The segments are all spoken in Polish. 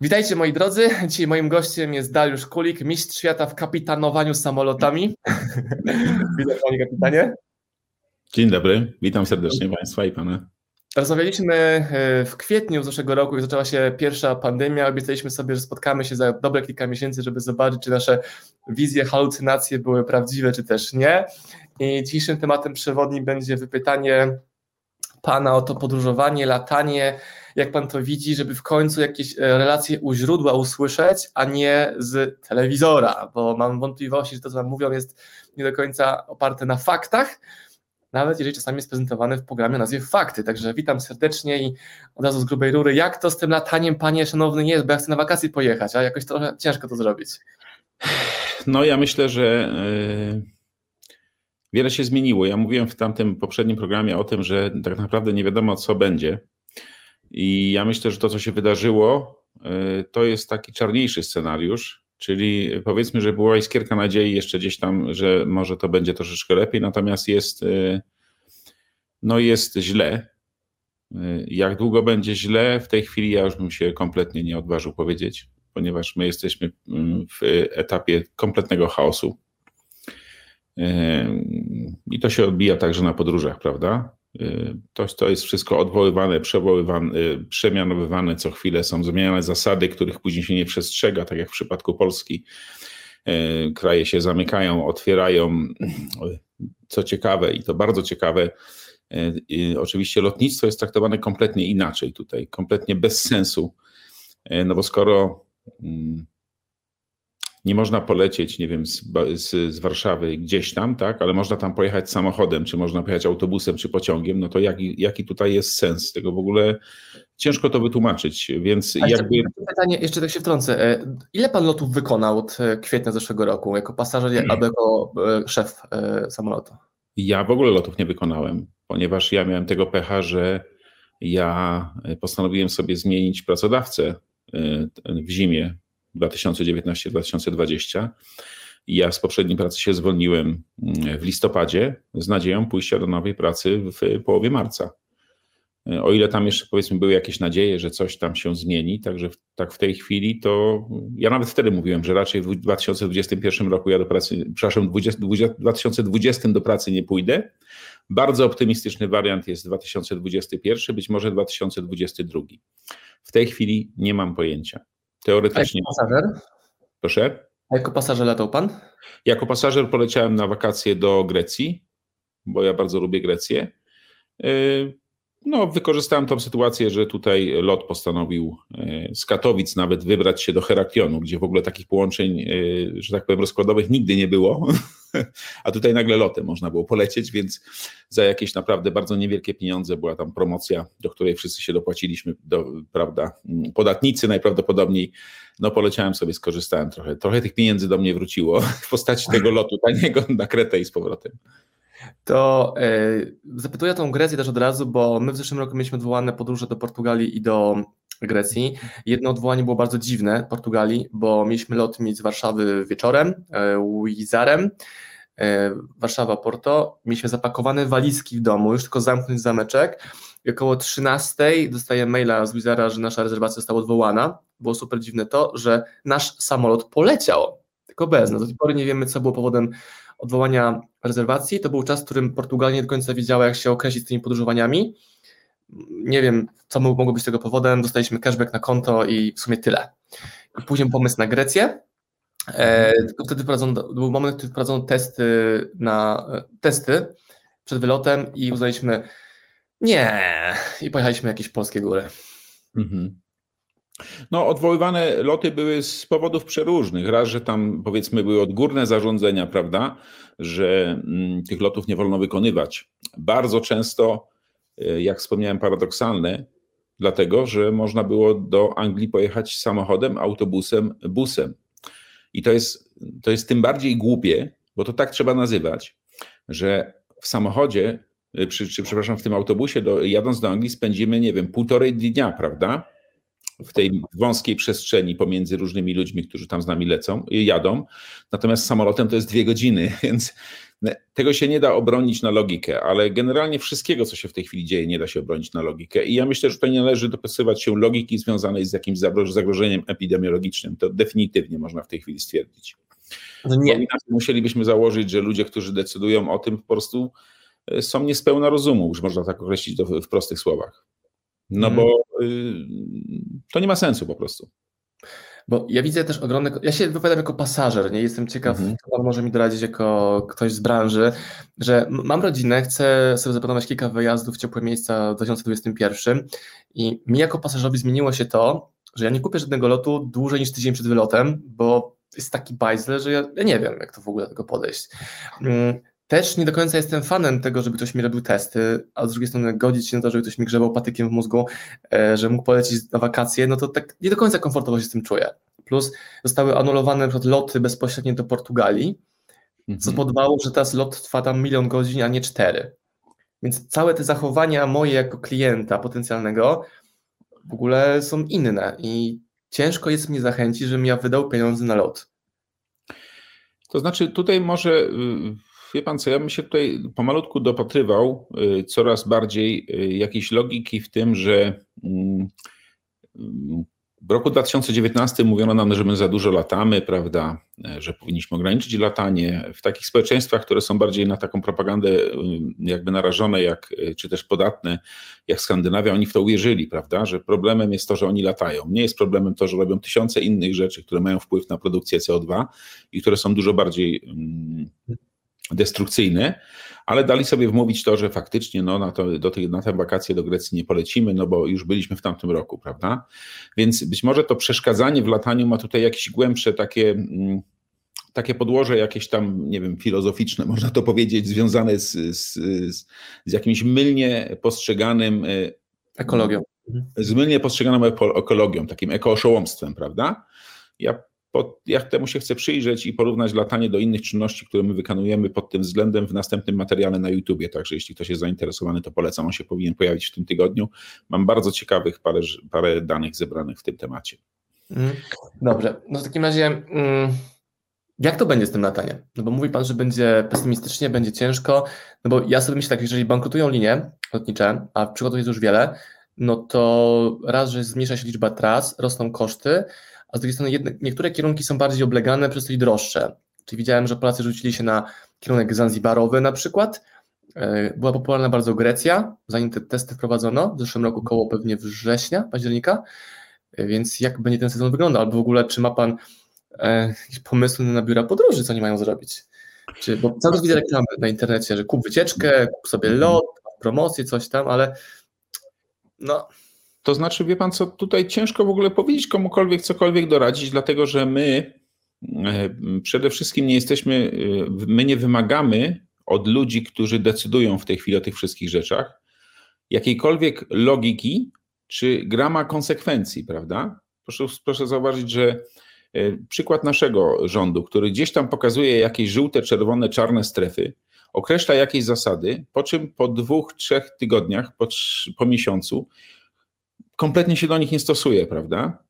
Witajcie moi drodzy. Dzisiaj moim gościem jest Dariusz Kulik, mistrz świata w kapitanowaniu samolotami. Witam panie kapitanie. Dzień dobry, witam serdecznie Państwa i Pana. Rozmawialiśmy e, w kwietniu zeszłego roku, jak zaczęła się pierwsza pandemia. Obiecaliśmy sobie, że spotkamy się za dobre kilka miesięcy, żeby zobaczyć, czy nasze wizje, halucynacje były prawdziwe, czy też nie. I dzisiejszym tematem przewodnim będzie wypytanie Pana o to podróżowanie, latanie, jak Pan to widzi, żeby w końcu jakieś e, relacje u źródła usłyszeć, a nie z telewizora, bo mam wątpliwości, że to, co Wam mówią, jest nie do końca oparte na faktach, nawet jeżeli czasami jest prezentowane w programie o nazwie Fakty. Także witam serdecznie i od razu z grubej rury. Jak to z tym lataniem, panie szanowny, jest? Bo ja chcę na wakacje pojechać, a jakoś trochę ciężko to zrobić. No ja myślę, że yy, wiele się zmieniło. Ja mówiłem w tamtym poprzednim programie o tym, że tak naprawdę nie wiadomo, co będzie. I ja myślę, że to, co się wydarzyło, yy, to jest taki czarniejszy scenariusz, Czyli powiedzmy, że była iskierka nadziei jeszcze gdzieś tam, że może to będzie troszeczkę lepiej, natomiast jest, y, no jest źle. Y, jak długo będzie źle, w tej chwili ja już bym się kompletnie nie odważył powiedzieć, ponieważ my jesteśmy mm, w etapie kompletnego chaosu. I to się odbija także na podróżach, prawda? To, to jest wszystko odwoływane, przewoływane, przemianowywane co chwilę, są zmieniane zasady, których później się nie przestrzega, tak jak w przypadku Polski. E, kraje się zamykają, otwierają. Co ciekawe, i to bardzo ciekawe, oczywiście lotnictwo jest traktowane kompletnie inaczej tutaj, kompletnie bez sensu. No bo skoro mm, nie można polecieć, nie wiem, z, z, z, Warszawy gdzieś tam, tak, ale można tam pojechać samochodem, czy można pojechać autobusem, czy pociągiem, no to jaki, jaki tutaj jest sens tego w ogóle? Ciężko to wytłumaczyć, więc jakby... Pytanie, jeszcze tak się wtrącę. E, ile pan lotów wykonał od e, kwietnia zeszłego roku, jako pasażer hmm. albo jako e, szef samolotu? Ja w ogóle lotów nie wykonałem, ponieważ ja miałem tego pecha, że ja postanowiłem sobie zmienić pracodawcę w zimie 2019-2020. Ja z poprzedniej pracy się zwolniłem mm, w listopadzie z nadzieją pójścia do nowej pracy w połowie marca. O ile tam jeszcze powiedzmy były jakieś nadzieje, że coś tam się zmieni, także w, tak w tej chwili to ja nawet wtedy mówiłem, że raczej w 2021 roku ja do pracy, przepraszam, w 2020 do pracy nie pójdę. Bardzo optymistyczny wariant jest 2021, być może 2022. W tej chwili nie mam pojęcia. Teoretycznie. A jako pasażer? Proszę? A jako pasażer latał pan? Jako pasażer poleciałem na wakacje do Grecji, bo ja bardzo lubię Grecję. No, wykorzystałem tą sytuację, że tutaj lot postanowił y, z Katowic nawet wybrać się do Heraklionu, gdzie w ogóle takich połączeń, y, że tak powiem, rozkładowych nigdy nie było. A tutaj nagle lotem można było polecieć, więc za jakieś naprawdę bardzo niewielkie pieniądze była tam promocja, do której wszyscy się dopłaciliśmy, do, prawda, podatnicy najprawdopodobniej. No poleciałem sobie, skorzystałem trochę. Trochę tych pieniędzy do mnie wróciło w postaci tego lotu taniego na Kretę i z powrotem. To e, zapytuję tą Grecję też od razu, bo my w zeszłym roku mieliśmy odwołane podróże do Portugalii i do Grecji. Jedno odwołanie było bardzo dziwne Portugalii, bo mieliśmy lot z Warszawy wieczorem, e, Wizarem, e, Warszawa, Porto. Mieliśmy zapakowane walizki w domu, już tylko zamknąć zameczek. I około 13 dostaję maila z Wizara, że nasza rezerwacja została odwołana. Było super dziwne to, że nasz samolot poleciał, tylko bez. No do tej pory nie wiemy, co było powodem odwołania rezerwacji. To był czas, w którym Portugalia nie do końca wiedziała, jak się określić z tymi podróżowaniami. Nie wiem, co mogło być tego powodem. Dostaliśmy cashback na konto i w sumie tyle. Później pomysł na Grecję. E, wtedy był moment, kiedy prowadzono testy na testy przed wylotem i uznaliśmy nie i pojechaliśmy jakieś polskie góry. Mhm. No, odwoływane loty były z powodów przeróżnych. Raz, że tam powiedzmy były odgórne zarządzenia, prawda, że mm, tych lotów nie wolno wykonywać. Bardzo często, e, jak wspomniałem, paradoksalne, dlatego że można było do Anglii pojechać samochodem, autobusem, busem. I to jest, to jest tym bardziej głupie, bo to tak trzeba nazywać, że w samochodzie, e, czy, czy przepraszam, w tym autobusie, do, jadąc do Anglii, spędzimy, nie wiem, półtorej dnia, prawda? W tej wąskiej przestrzeni pomiędzy różnymi ludźmi, którzy tam z nami lecą, jadą. Natomiast samolotem to jest dwie godziny, więc tego się nie da obronić na logikę, ale generalnie wszystkiego, co się w tej chwili dzieje, nie da się obronić na logikę. I ja myślę, że tutaj nie należy dopasować się logiki związanej z jakimś zagrożeniem epidemiologicznym. To definitywnie można w tej chwili stwierdzić. No nie. Musielibyśmy założyć, że ludzie, którzy decydują o tym, po prostu e, są niespełna rozumu, już można tak określić w prostych słowach. No hmm. bo y, to nie ma sensu po prostu. Bo ja widzę też ogromne. Ja się wypowiadam jako pasażer, nie jestem ciekaw, mhm. kto może mi doradzić jako ktoś z branży, że mam rodzinę, chcę sobie zaplanować kilka wyjazdów w ciepłe miejsca w 2021 i mi jako pasażerowi zmieniło się to, że ja nie kupię żadnego lotu dłużej niż tydzień przed wylotem, bo jest taki bajzle, że ja, ja nie wiem, jak to w ogóle do tego podejść. Też nie do końca jestem fanem tego, żeby ktoś mi robił testy, a z drugiej strony godzić się na to, żeby ktoś mi grzebał patykiem w mózgu, e, że mógł polecić na wakacje, no to tak nie do końca komfortowo się z tym czuję. Plus zostały anulowane na loty bezpośrednio do Portugalii, mhm. co spowodowało, że teraz lot trwa tam milion godzin, a nie cztery. Więc całe te zachowania moje jako klienta potencjalnego w ogóle są inne i ciężko jest mnie zachęcić, żebym ja wydał pieniądze na lot. To znaczy tutaj może y, Wie pan co, ja bym się tutaj pomalutku dopatrywał y, coraz bardziej y, jakiejś logiki w tym, że mm, w roku 2019 mówiono nam, że my za dużo latamy, prawda, że powinniśmy ograniczyć latanie. W takich społeczeństwach, które są bardziej na taką propagandę y, jakby narażone, jak, czy też podatne, jak Skandynawia, oni w to uwierzyli, prawda, że problemem jest to, że oni latają. Nie jest problemem to, że robią tysiące innych rzeczy, które mają wpływ na produkcję CO2 i które są dużo bardziej mm, destrukcyjny, ale dali sobie wmówić to, że faktycznie no, na, to, do tej, na te wakacje do Grecji nie polecimy, no bo już byliśmy w tamtym roku, prawda? Więc być może to przeszkadzanie w lataniu ma tutaj jakieś głębsze takie, mm, takie podłoże jakieś tam, nie wiem, filozoficzne, można to powiedzieć, związane z, z, z, jakimś mylnie postrzeganym y, ekologią. Z mylnie postrzeganą ekologią, takim ekooszołomstwem, prawda? Ja pod, ja temu się chcę przyjrzeć i porównać latanie do innych czynności, które my wykonujemy pod tym względem w następnym materiale na YouTubie. Także jeśli ktoś jest zainteresowany, to polecam. On się powinien pojawić w tym tygodniu. Mam bardzo ciekawych parę, parę danych zebranych w tym temacie. Mhm. Dobrze. No w takim razie. Mm, jak to będzie z tym lataniem? No bo mówi Pan, że będzie pesymistycznie, będzie ciężko, no bo ja sobie myślę tak, jeżeli bankrutują linie lotnicze, a przykładów jest już wiele, no to raz, że zmniejsza się liczba tras, rosną koszty, a z drugiej strony jedne, niektóre kierunki są bardziej oblegane, przez to i droższe. Czyli widziałem, że Polacy rzucili się na kierunek zanzibarowy na przykład. E, była popularna bardzo Grecja, zanim te testy wprowadzono, w zeszłym roku koło pewnie września, października, e, więc jak będzie ten sezon wyglądał, albo w ogóle czy ma Pan e, jakieś pomysły na biura podróży, co oni mają zrobić? Czy, bo cały czas widzę reklamy na internecie, że kup wycieczkę, kup sobie lot, promocję, coś tam, ale no, to znaczy, wie pan co, tutaj ciężko w ogóle powiedzieć komukolwiek cokolwiek doradzić, dlatego że my e, przede wszystkim nie jesteśmy, e, my nie wymagamy od ludzi, którzy decydują w tej chwili o tych wszystkich rzeczach, jakiejkolwiek logiki czy grama konsekwencji, prawda? Proszę, proszę zauważyć, że e, przykład naszego rządu, który gdzieś tam pokazuje jakieś żółte, czerwone, czarne strefy, określa jakieś zasady, po czym po dwóch, trzech tygodniach, po, po miesiącu kompletnie się do nich nie stosuje, prawda?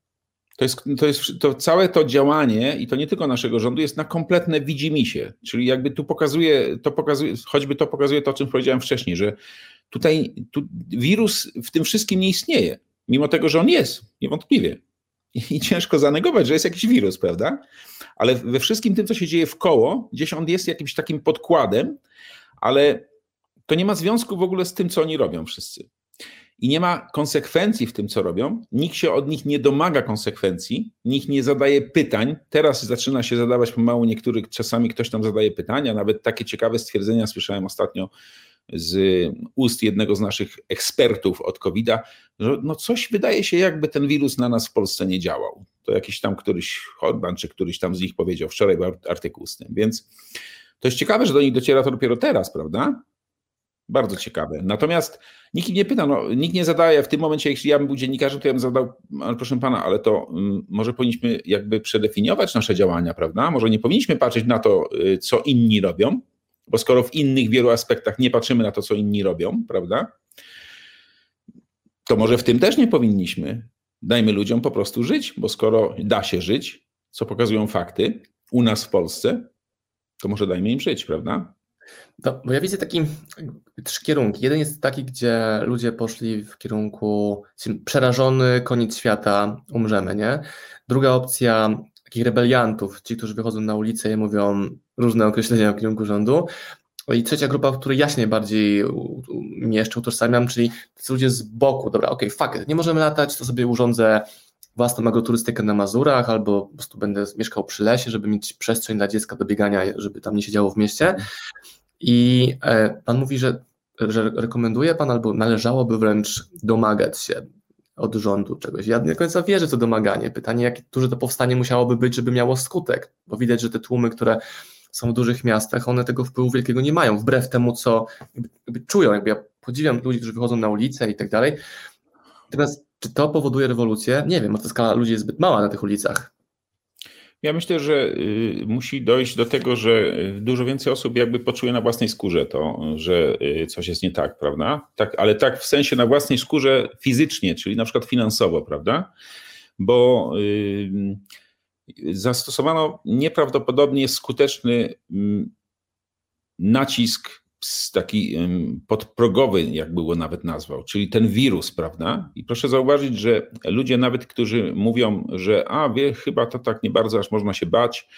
To jest, to jest to całe to działanie i to nie tylko naszego rządu jest na kompletne widzimisię, czyli jakby tu pokazuje, to pokazuje, choćby to pokazuje to, o czym powiedziałem wcześniej, że tutaj tu wirus w tym wszystkim nie istnieje, mimo tego, że on jest, niewątpliwie. I, ciężko zanegować, że jest jakiś wirus, prawda? Ale we wszystkim tym, co się dzieje w koło, gdzieś on jest jakimś takim podkładem, ale to nie ma związku w ogóle z tym, co oni robią wszyscy i nie ma konsekwencji w tym, co robią. Nikt się od nich nie domaga konsekwencji, nikt nie zadaje pytań. Teraz zaczyna się zadawać pomału niektórych, czasami ktoś tam zadaje pytania, nawet takie ciekawe stwierdzenia słyszałem ostatnio z ust jednego z naszych ekspertów od COVID-a, że no coś wydaje się, jakby ten wirus na nas w Polsce nie działał. To jakiś tam któryś Hodban, czy któryś tam z nich powiedział, wczoraj był artykuł z tym, więc to jest ciekawe, że do nich dociera to dopiero teraz, prawda? Bardzo ciekawe. Natomiast nikt nie pyta, no, nikt nie zadaje w tym momencie, jeśli ja bym był dziennikarzem, to ja bym zadał, ale proszę pana, ale to um, może powinniśmy jakby przedefiniować nasze działania, prawda? Może nie powinniśmy patrzeć na to, y, co inni robią, bo skoro w innych wielu aspektach nie patrzymy na to, co inni robią, prawda? To może w tym też nie powinniśmy. Dajmy ludziom po prostu żyć, bo skoro da się żyć, co pokazują fakty u nas w Polsce, to może dajmy im żyć, prawda? No, bo ja widzę taki trzy kierunki. Jeden jest taki, gdzie ludzie poszli w kierunku przerażony, koniec świata, umrzemy, nie? Druga opcja takich rebeliantów, ci, którzy wychodzą na ulicę i mówią różne określenia w kierunku rządu. I trzecia grupa, w której ja się najbardziej mieszczę, utożsamiam, czyli ci ludzie z boku. Dobra, okej, okay, fuck it, nie możemy latać, to sobie urządzę własną agroturystykę na Mazurach, albo po prostu będę mieszkał przy lesie, żeby mieć przestrzeń dla dziecka do biegania, żeby tam nie siedziało w mieście. I e, pan mówi, że, że rekomenduje pan, albo należałoby wręcz domagać się od rządu czegoś. Ja nie do końca wierzę w to domaganie. Pytanie, jak duże to powstanie musiałoby być, żeby miało skutek, bo widać, że te tłumy, które są w dużych miastach, one tego wpływu wielkiego nie mają, wbrew temu, co jakby, czują. Jakby ja podziwiam ludzi, którzy wychodzą na ulicę i tak dalej. Natomiast czy to powoduje rewolucję? Nie wiem, bo ta skala ludzi jest zbyt mała na tych ulicach. Ja myślę, że y, musi dojść do tego, że y, dużo więcej osób jakby poczuje na własnej skórze to, że y, coś jest nie tak, prawda? Tak, ale tak w sensie na własnej skórze fizycznie, czyli na przykład finansowo, prawda? Bo zastosowano nieprawdopodobnie skuteczny mm, nacisk taki podprogowy, jak było nawet nazwał, czyli ten wirus, prawda? I proszę zauważyć, że ludzie nawet, którzy mówią, że a wie, chyba to tak nie bardzo aż można się bać,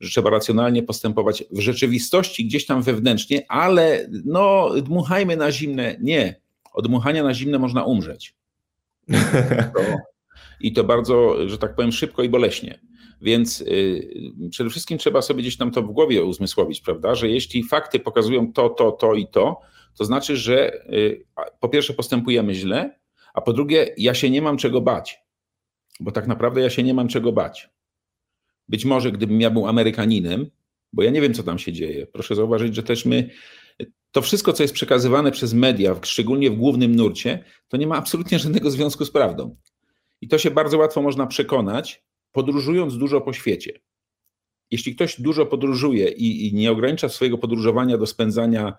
że trzeba racjonalnie postępować w rzeczywistości gdzieś tam wewnętrznie, ale no dmuchajmy na zimne. Nie. Od dmuchania na zimne można umrzeć. I to bardzo, że tak powiem, szybko i boleśnie. Więc y, przede wszystkim trzeba sobie gdzieś tam to w głowie uzmysłowić, prawda, że jeśli fakty pokazują to, to, to i to, to znaczy, że y, po pierwsze postępujemy źle, a po drugie ja się nie mam czego bać, bo tak naprawdę ja się nie mam czego bać. Być może gdybym ja był Amerykaninem, bo ja nie wiem, co tam się dzieje. Proszę zauważyć, że też my, to wszystko, co jest przekazywane przez media, szczególnie w głównym nurcie, to nie ma absolutnie żadnego związku z prawdą. I to się bardzo łatwo można przekonać, podróżując dużo po świecie. Jeśli ktoś dużo podróżuje i, i nie ogranicza swojego podróżowania do spędzania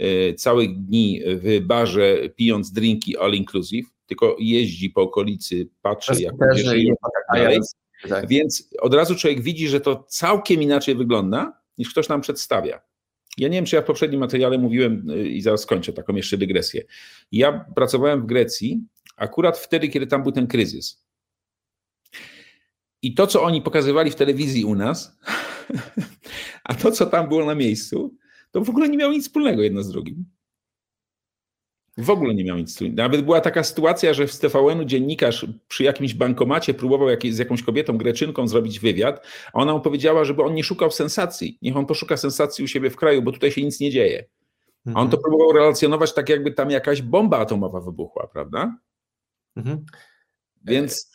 y, całych dni w barze, pijąc drinki all inclusive, tylko jeździ po okolicy, patrzy, jak ludzie żyją, tak dalej, tak. więc od razu człowiek widzi, że to całkiem inaczej wygląda, niż ktoś nam przedstawia. Ja nie wiem, czy ja w poprzednim materiale mówiłem y, i zaraz skończę taką jeszcze dygresję. Ja pracowałem w Grecji akurat wtedy, kiedy tam był ten kryzys. I to, co oni pokazywali w telewizji u nas, a to, co tam było na miejscu, to w ogóle nie miało nic wspólnego jedno z drugim. W ogóle nie miał nic wspólnego. Nawet była taka sytuacja, że w TVN-u dziennikarz przy jakimś bankomacie próbował z jakąś kobietą, greczynką zrobić wywiad, a ona mu powiedziała, żeby on nie szukał sensacji. Niech on poszuka sensacji u siebie w kraju, bo tutaj się nic nie dzieje. A on to mhm. próbował relacjonować tak, jakby tam jakaś bomba atomowa wybuchła, prawda? Mhm. Więc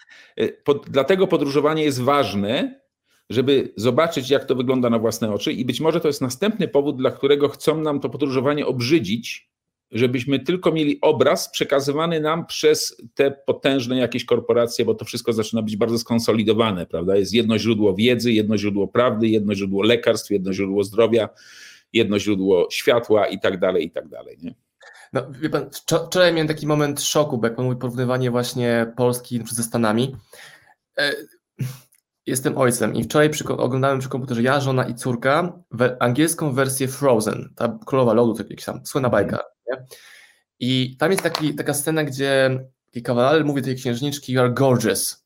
pod, dlatego podróżowanie jest ważne, żeby zobaczyć, jak to wygląda na własne oczy, i być może to jest następny powód, dla którego chcą nam to podróżowanie obrzydzić, żebyśmy tylko mieli obraz przekazywany nam przez te potężne jakieś korporacje, bo to wszystko zaczyna być bardzo skonsolidowane, prawda? Jest jedno źródło wiedzy, jedno źródło prawdy, jedno źródło lekarstw, jedno źródło zdrowia, jedno źródło światła i tak dalej, i tak dalej. Nie? No, wie pan, wczoraj miałem taki moment szoku, bo jak pan mówi porównywanie właśnie Polski ze Stanami. E, jestem ojcem i wczoraj przy, oglądałem przy komputerze ja, żona i córka we, angielską wersję Frozen, ta królowa lodu, to jakiś tam słynna bajka. Nie? I tam jest taki, taka scena, gdzie kawaler mówi do tej księżniczki you are gorgeous.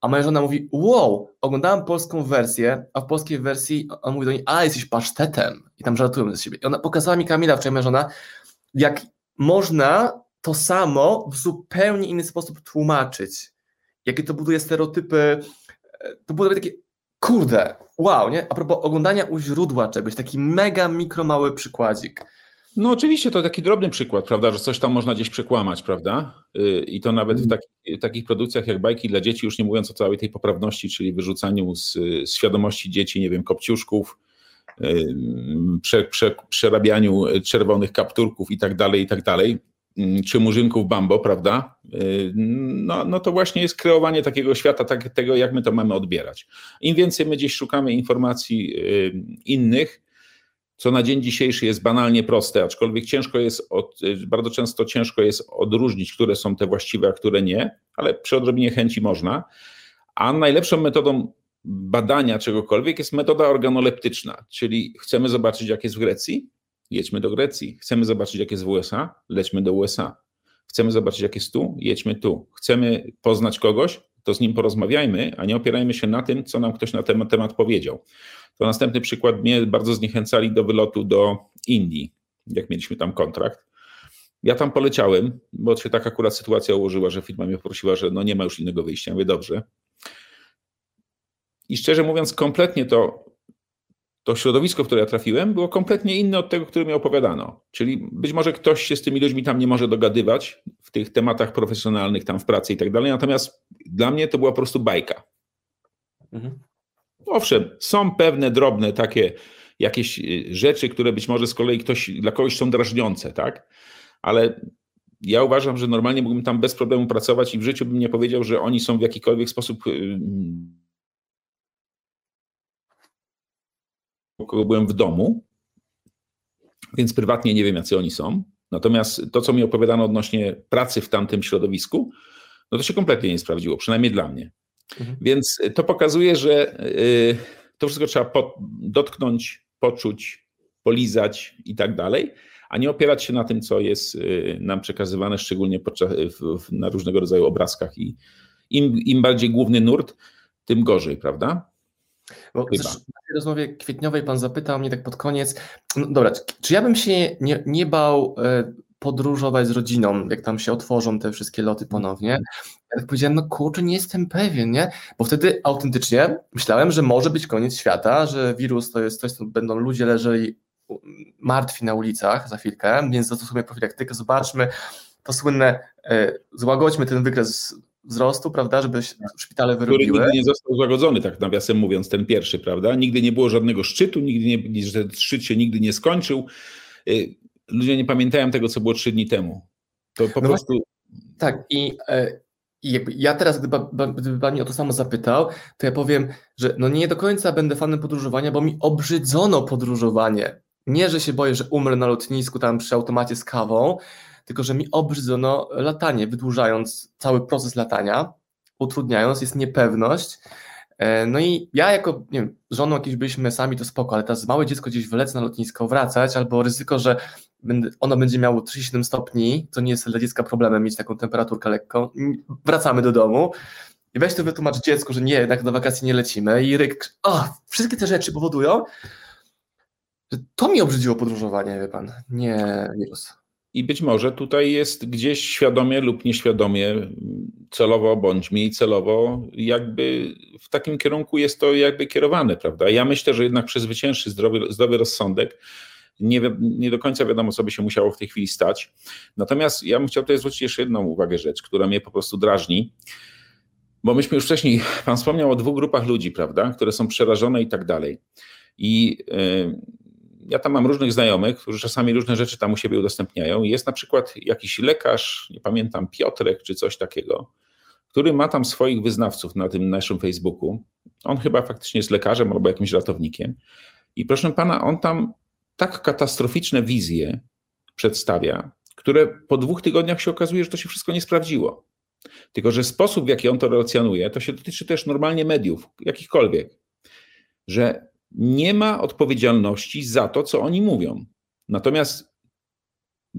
A moja żona mówi, wow, oglądałam polską wersję, a w polskiej wersji on mówi do niej, a jesteś pasztetem. I tam żartują ze siebie. I ona pokazała mi Kamila wczoraj, moja żona, jak można to samo w zupełnie inny sposób tłumaczyć. Jakie to buduje stereotypy, e, to buduje takie, kurde, wow, nie? A propos oglądania u źródła czegoś, taki mega mikro mały przykładzik. No oczywiście to taki drobny przykład, prawda, że coś tam można gdzieś przekłamać, prawda? Y, I to nawet w, mm. taki, takich produkcjach jak bajki dla dzieci, już nie mówiąc o całej tej poprawności, czyli wyrzucaniu z, z świadomości dzieci, nie wiem, kopciuszków, prze, prze, przerabianiu czerwonych kapturków i tak dalej, i tak dalej, czy murzynków Bambo, prawda? No, no to właśnie jest kreowanie takiego świata, tak, tego jak my to mamy odbierać. Im więcej my gdzieś szukamy informacji innych, co na dzień dzisiejszy jest banalnie proste, aczkolwiek ciężko jest, od, bardzo często ciężko jest odróżnić, które są te właściwe, a które nie, ale przy odrobinie chęci można. A najlepszą metodą badania czegokolwiek jest metoda organoleptyczna, czyli chcemy zobaczyć, jak jest w Grecji, jedźmy do Grecji. Chcemy zobaczyć, jak jest w USA? Lećmy do USA. Chcemy zobaczyć, jak jest tu? Jedźmy tu. Chcemy poznać kogoś? To z nim porozmawiajmy, a nie opierajmy się na tym, co nam ktoś na ten temat powiedział. To następny przykład mnie bardzo zniechęcali do wylotu do Indii, jak mieliśmy tam kontrakt. Ja tam poleciałem, bo się tak akurat sytuacja ułożyła, że firma mnie poprosiła, że no nie ma już innego wyjścia. Mówię, dobrze. I szczerze mówiąc, kompletnie to, to środowisko, w które ja trafiłem, było kompletnie inne od tego, które mi opowiadano. Czyli być może ktoś się z tymi ludźmi tam nie może dogadywać w tych tematach profesjonalnych, tam w pracy i tak dalej. Natomiast dla mnie to była po prostu bajka. Mhm. Owszem, są pewne drobne takie jakieś y, rzeczy, które być może z kolei ktoś, dla kogoś są drażniące, tak? Ale ja uważam, że normalnie mógłbym tam bez problemu pracować i w życiu bym nie powiedział, że oni są w jakikolwiek sposób y, kogo byłem w domu, więc prywatnie nie wiem, jacy oni są. Natomiast to, co mi opowiadano odnośnie pracy w tamtym środowisku, no to się kompletnie nie sprawdziło, przynajmniej dla mnie. Mhm. Więc to pokazuje, że y, to wszystko trzeba dotknąć, poczuć, polizać i tak dalej, a nie opierać się na tym, co jest y, nam przekazywane, szczególnie podczas, na różnego rodzaju obrazkach. I im, im bardziej główny nurt, tym gorzej, prawda? Bo w tej rozmowie kwietniowej pan zapytał mnie tak pod koniec, no dobra, czy ja bym się nie, nie bał e, podróżować z rodziną, jak tam się otworzą te wszystkie loty ponownie. Ja tak powiedziałem, no kurczę, nie jestem pewien, nie? Bo wtedy autentycznie myślałem, że może być koniec świata, że wirus to jest coś, co będą ludzie leżeli martwi na ulicach za chwilkę, więc zastosujmy profilaktykę, zobaczmy to słynne, e, złagodźmy ten wykres wzrostu, prawda, żeby szpitale wyrobiły. Który nigdy nie został złagodzony, tak nawiasem mówiąc, ten pierwszy, prawda? Nigdy nie było żadnego szczytu, nigdy nie, ten szczyt się nigdy nie skończył. Y, ludzie nie pamiętają tego, co było trzy dni temu. To po no prostu... Właśnie, tak i, e, i ja teraz, gdyby, gdyby Pan mnie o to samo zapytał, to ja powiem, że no nie do końca będę fanem podróżowania, bo mi obrzydzono podróżowanie. Nie, że się boję, że umrę na lotnisku tam przy automacie z kawą, tylko że mi obrzydzono latanie, wydłużając cały proces latania, utrudniając, jest niepewność. E, no i ja jako, nie wiem, żoną jakieś byliśmy sami, to spoko, ale teraz małe dziecko gdzieś wylec na lotnisko, wracać, albo ryzyko, że ono będzie miało 37 stopni, co nie jest dla dziecka problemem mieć taką temperaturkę lekką, wracamy do domu i weź to wytłumacz dziecku, że nie, jednak na wakacje nie lecimy i ryk, o, wszystkie te rzeczy powodują, że to mi obrzydziło podróżowanie, wie pan, nie wirus. I być może tutaj jest gdzieś świadomie lub nieświadomie, celowo bądź mniej celowo, jakby w takim kierunku jest to jakby kierowane, prawda? Ja myślę, że jednak przezwycięży zdrowy, zdrowy rozsądek. Nie, nie do końca wiadomo, co by się musiało w tej chwili stać. Natomiast ja bym chciał tutaj zwrócić jeszcze jedną uwagę rzecz, która mnie po prostu drażni. Bo myśmy już wcześniej, Pan wspomniał o dwóch grupach ludzi, prawda, które są przerażone i tak dalej. I yy, ja tam mam różnych znajomych, którzy czasami różne rzeczy tam u siebie udostępniają. Jest na przykład jakiś lekarz, nie pamiętam, Piotrek czy coś takiego, który ma tam swoich wyznawców na tym naszym Facebooku. On chyba faktycznie jest lekarzem albo jakimś ratownikiem. I proszę pana, on tam tak katastroficzne wizje przedstawia, które po dwóch tygodniach się okazuje, że to się wszystko nie sprawdziło. Tylko, że sposób, w jaki on to relacjonuje, to się dotyczy też normalnie mediów, jakichkolwiek. Że nie ma odpowiedzialności za to, co oni mówią. Natomiast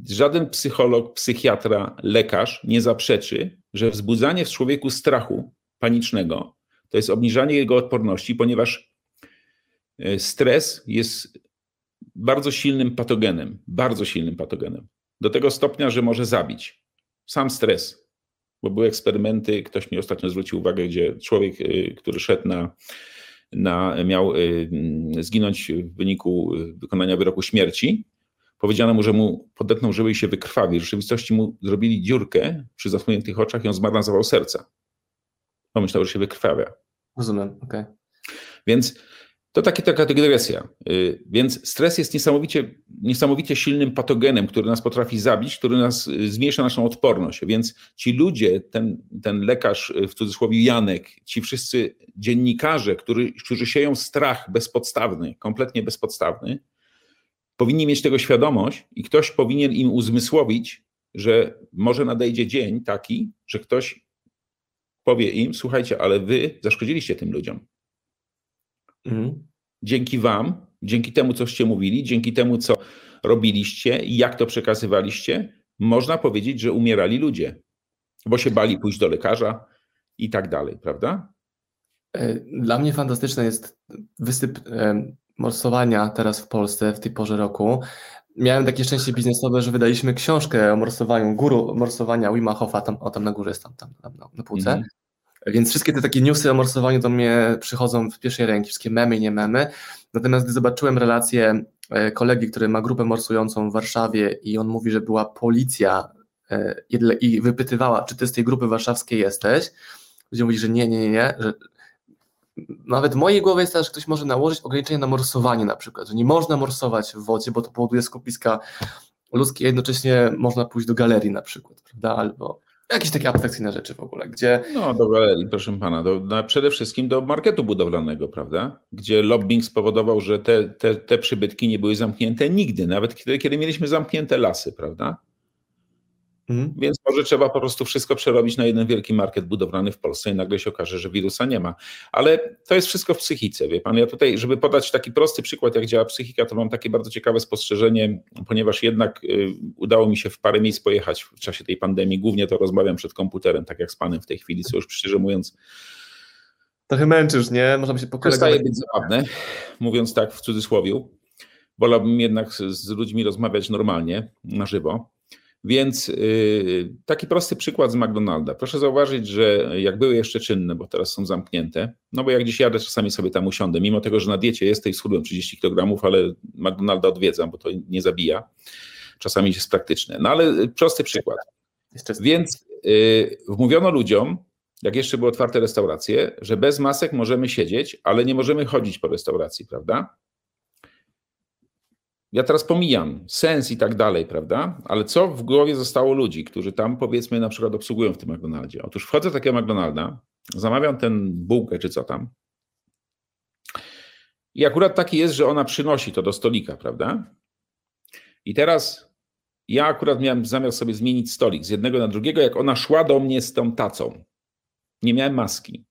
żaden psycholog, psychiatra, lekarz nie zaprzeczy, że wzbudzanie w człowieku strachu panicznego to jest obniżanie jego odporności, ponieważ e, stres jest bardzo silnym patogenem, bardzo silnym patogenem. Do tego stopnia, że może zabić. Sam stres. Bo były eksperymenty, ktoś mi ostatnio zwrócił uwagę, gdzie człowiek, e, który szedł na na, miał y, zginąć w wyniku wykonania wyroku śmierci. Powiedziano mu, że mu podetną żyły i się wykrwawi. W rzeczywistości mu zrobili dziurkę przy zasłoniętych oczach i on zmarł serca. Pomyślał, że się wykrwawia. Rozumiem, okej. Okay. Więc to takie, taka dygresja. Y, więc stres jest niesamowicie, niesamowicie silnym patogenem, który nas potrafi zabić, który nas y, zmniejsza naszą odporność. Więc ci ludzie, ten, ten lekarz y, w cudzysłowie Janek, ci wszyscy dziennikarze, który, którzy sieją strach bezpodstawny, kompletnie bezpodstawny, powinni mieć tego świadomość i ktoś powinien im uzmysłowić, że może nadejdzie dzień taki, że ktoś powie im: Słuchajcie, ale wy zaszkodziliście tym ludziom. Mhm. Dzięki Wam dzięki temu, coście mówili, dzięki temu, co robiliście i jak to przekazywaliście, można powiedzieć, że umierali ludzie, bo się bali pójść do lekarza i tak dalej, prawda? E, dla mnie fantastyczny jest wysyp e, morsowania teraz w Polsce w tej porze roku. Miałem takie szczęście biznesowe, że wydaliśmy książkę o morsowaniu, guru morsowania Wima Hofa, tam, o tam na górze jest tam, tam, tam na, na półce. Mm -hmm. Więc wszystkie te takie newsy o morsowaniu do mnie przychodzą w pierwszej ręki, wszystkie memy i nie memy. Natomiast gdy zobaczyłem relację e, kolegi, który ma grupę morsującą w Warszawie i on mówi, że była policja i wypytywała, czy ty z tej grupy warszawskiej jesteś, ludzie mówi, że nie, nie, nie, nie, że nawet w mojej głowie jest tak, że ktoś może nałożyć ograniczenie na morsowanie na przykład, że nie można morsować w wodzie, bo to powoduje skupiska ludzkie, jednocześnie można pójść do galerii na przykład, prawda, albo jakieś takie abstrakcyjne rzeczy w ogóle, gdzie... No do galerii, proszę pana, do, no, przede wszystkim do marketu budowlanego, prawda, gdzie lobbying spowodował, że te, te, te przybytki nie były zamknięte nigdy, nawet kiedy, kiedy mieliśmy zamknięte lasy, prawda, Mhm. Więc może trzeba po prostu wszystko przerobić na jeden wielki market budowlany w Polsce i nagle się okaże, że wirusa nie ma. Ale to jest wszystko w psychice, wie pan. Ja tutaj, żeby podać taki prosty przykład, jak działa psychika, to mam takie bardzo ciekawe spostrzeżenie, ponieważ jednak y, udało mi się w parę miejsc pojechać w czasie tej pandemii. Głównie to rozmawiam przed komputerem, tak jak z panem w tej chwili, co już szczerze mówiąc. Trochę męczysz, nie? Można się pokolegować. Przestaje być zabawne, mówiąc tak w cudzysłowie. Wolałbym jednak z ludźmi rozmawiać normalnie, na żywo. Więc yy, taki prosty przykład z McDonalda. Proszę zauważyć, że jak były jeszcze czynne, bo teraz są zamknięte, no bo jak gdzieś jadę, czasami sobie tam usiądę, mimo tego, że na diecie jest i schudłem 30 kg, ale McDonalda odwiedzam, bo to nie zabija. Czasami jest praktyczne. No ale prosty przykład. Więc yy, wmówiono ludziom, jak jeszcze były otwarte restauracje, że bez masek możemy siedzieć, ale nie możemy chodzić po restauracji, prawda? Ja teraz pomijam sens i tak dalej, prawda? Ale co w głowie zostało ludzi, którzy tam powiedzmy na przykład obsługują w tym McDonaldzie? Otóż wchodzę do takiego McDonalda, zamawiam ten bułkę czy co tam. I akurat taki jest, że ona przynosi to do stolika, prawda? I teraz ja akurat miałem zamiar sobie zmienić stolik z jednego na drugiego, jak ona szła do mnie z tą tacą. Nie miałem maski.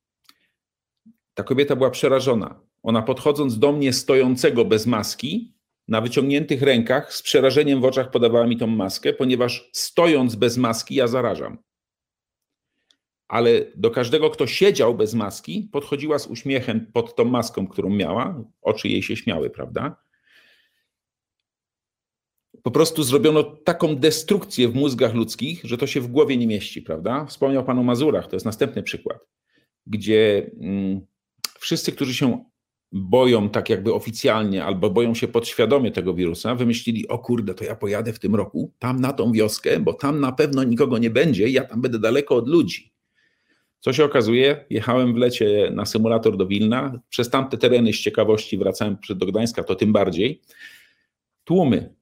Ta kobieta była przerażona. Ona podchodząc do mnie stojącego bez maski, na wyciągniętych rękach z przerażeniem w oczach podawała mi tą maskę, ponieważ stojąc bez maski ja zarażam. Ale do każdego, kto siedział bez maski, podchodziła z uśmiechem pod tą maską, którą miała, oczy jej się śmiały, prawda? Po prostu zrobiono taką destrukcję w mózgach ludzkich, że to się w głowie nie mieści, prawda? Wspomniał Pan o Mazurach, to jest następny przykład, gdzie mm, wszyscy, którzy się boją tak jakby oficjalnie albo boją się podświadomie tego wirusa, wymyślili, o kurde, to ja pojadę w tym roku tam na tą wioskę, bo tam na pewno nikogo nie będzie ja tam będę daleko od ludzi. Co się okazuje, jechałem w lecie na symulator do Wilna, przez tamte tereny z ciekawości wracałem do Gdańska, to tym bardziej. Tłumy,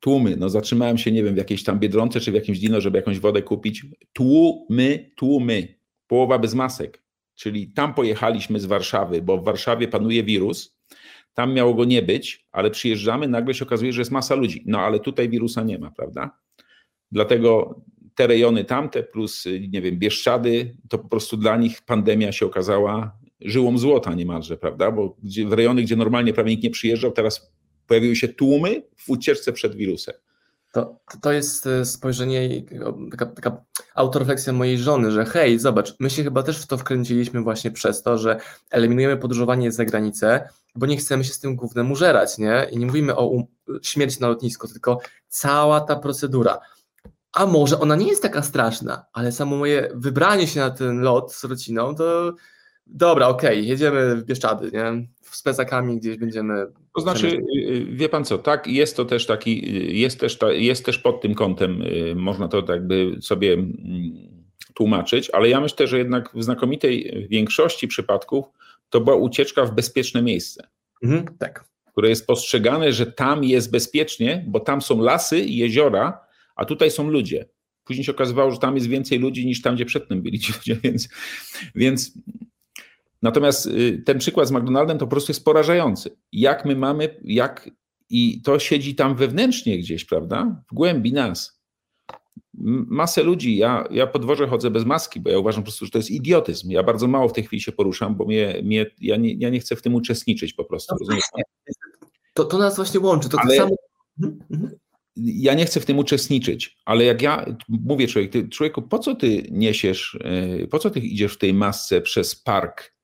tłumy, no zatrzymałem się, nie wiem, w jakiejś tam Biedronce czy w jakimś dino, żeby jakąś wodę kupić. Tłumy, tłumy, połowa bez masek, czyli tam pojechaliśmy z Warszawy, bo w Warszawie panuje wirus, tam miało go nie być, ale przyjeżdżamy, nagle się okazuje, że jest masa ludzi. No ale tutaj wirusa nie ma, prawda? Dlatego te rejony tamte plus, nie wiem, Bieszczady, to po prostu dla nich pandemia się okazała żyłą złota niemalże, prawda? Bo w rejony, gdzie normalnie prawie nikt nie przyjeżdżał, teraz pojawiły się tłumy w ucieczce przed wirusem. To, to jest e, spojrzenie, taka, taka autorefleksja mojej żony, że hej, zobacz, my się chyba też w to wkręciliśmy właśnie przez to, że eliminujemy podróżowanie za granicę, bo nie chcemy się z tym głównym użerać, nie? I nie mówimy o um śmierci na lotnisku, tylko cała ta procedura. A może ona nie jest taka straszna, ale samo moje wybranie się na ten lot z rodziną, to dobra, okej, okay, jedziemy w Bieszczady, nie? z plecakami gdzieś będziemy. To znaczy, y, y, wie pan co, tak, jest to też taki, y, jest też, ta, jest też pod tym kątem, można to tak jakby sobie mm, tłumaczyć, ale ja myślę, że jednak w znakomitej większości przypadków to była ucieczka w bezpieczne miejsce. Mhm, tak. Które jest postrzegane, że tam jest bezpiecznie, bo tam są lasy i jeziora, a tutaj są ludzie. Później się okazywało, że tam jest więcej ludzi niż tam, gdzie przedtem byli ci ludzie, więc, więc Natomiast y, ten przykład z McDonaldem to po prostu jest porażający. Jak my mamy, jak i to siedzi tam wewnętrznie gdzieś, prawda? W głębi nas. masę ludzi, ja, ja po dworze chodzę bez maski, bo ja uważam po prostu, że to jest idiotyzm. Ja bardzo mało w tej chwili się poruszam, bo mnie, mnie, ja, nie, ja nie chcę w tym uczestniczyć po prostu. No, to, to nas właśnie łączy. To Ale... tak samo... Mhm, mhm. Ja nie chcę w tym uczestniczyć, ale jak ja mówię człowiek, ty, człowieku, po co ty niesiesz, e, po co ty idziesz w tej masce przez park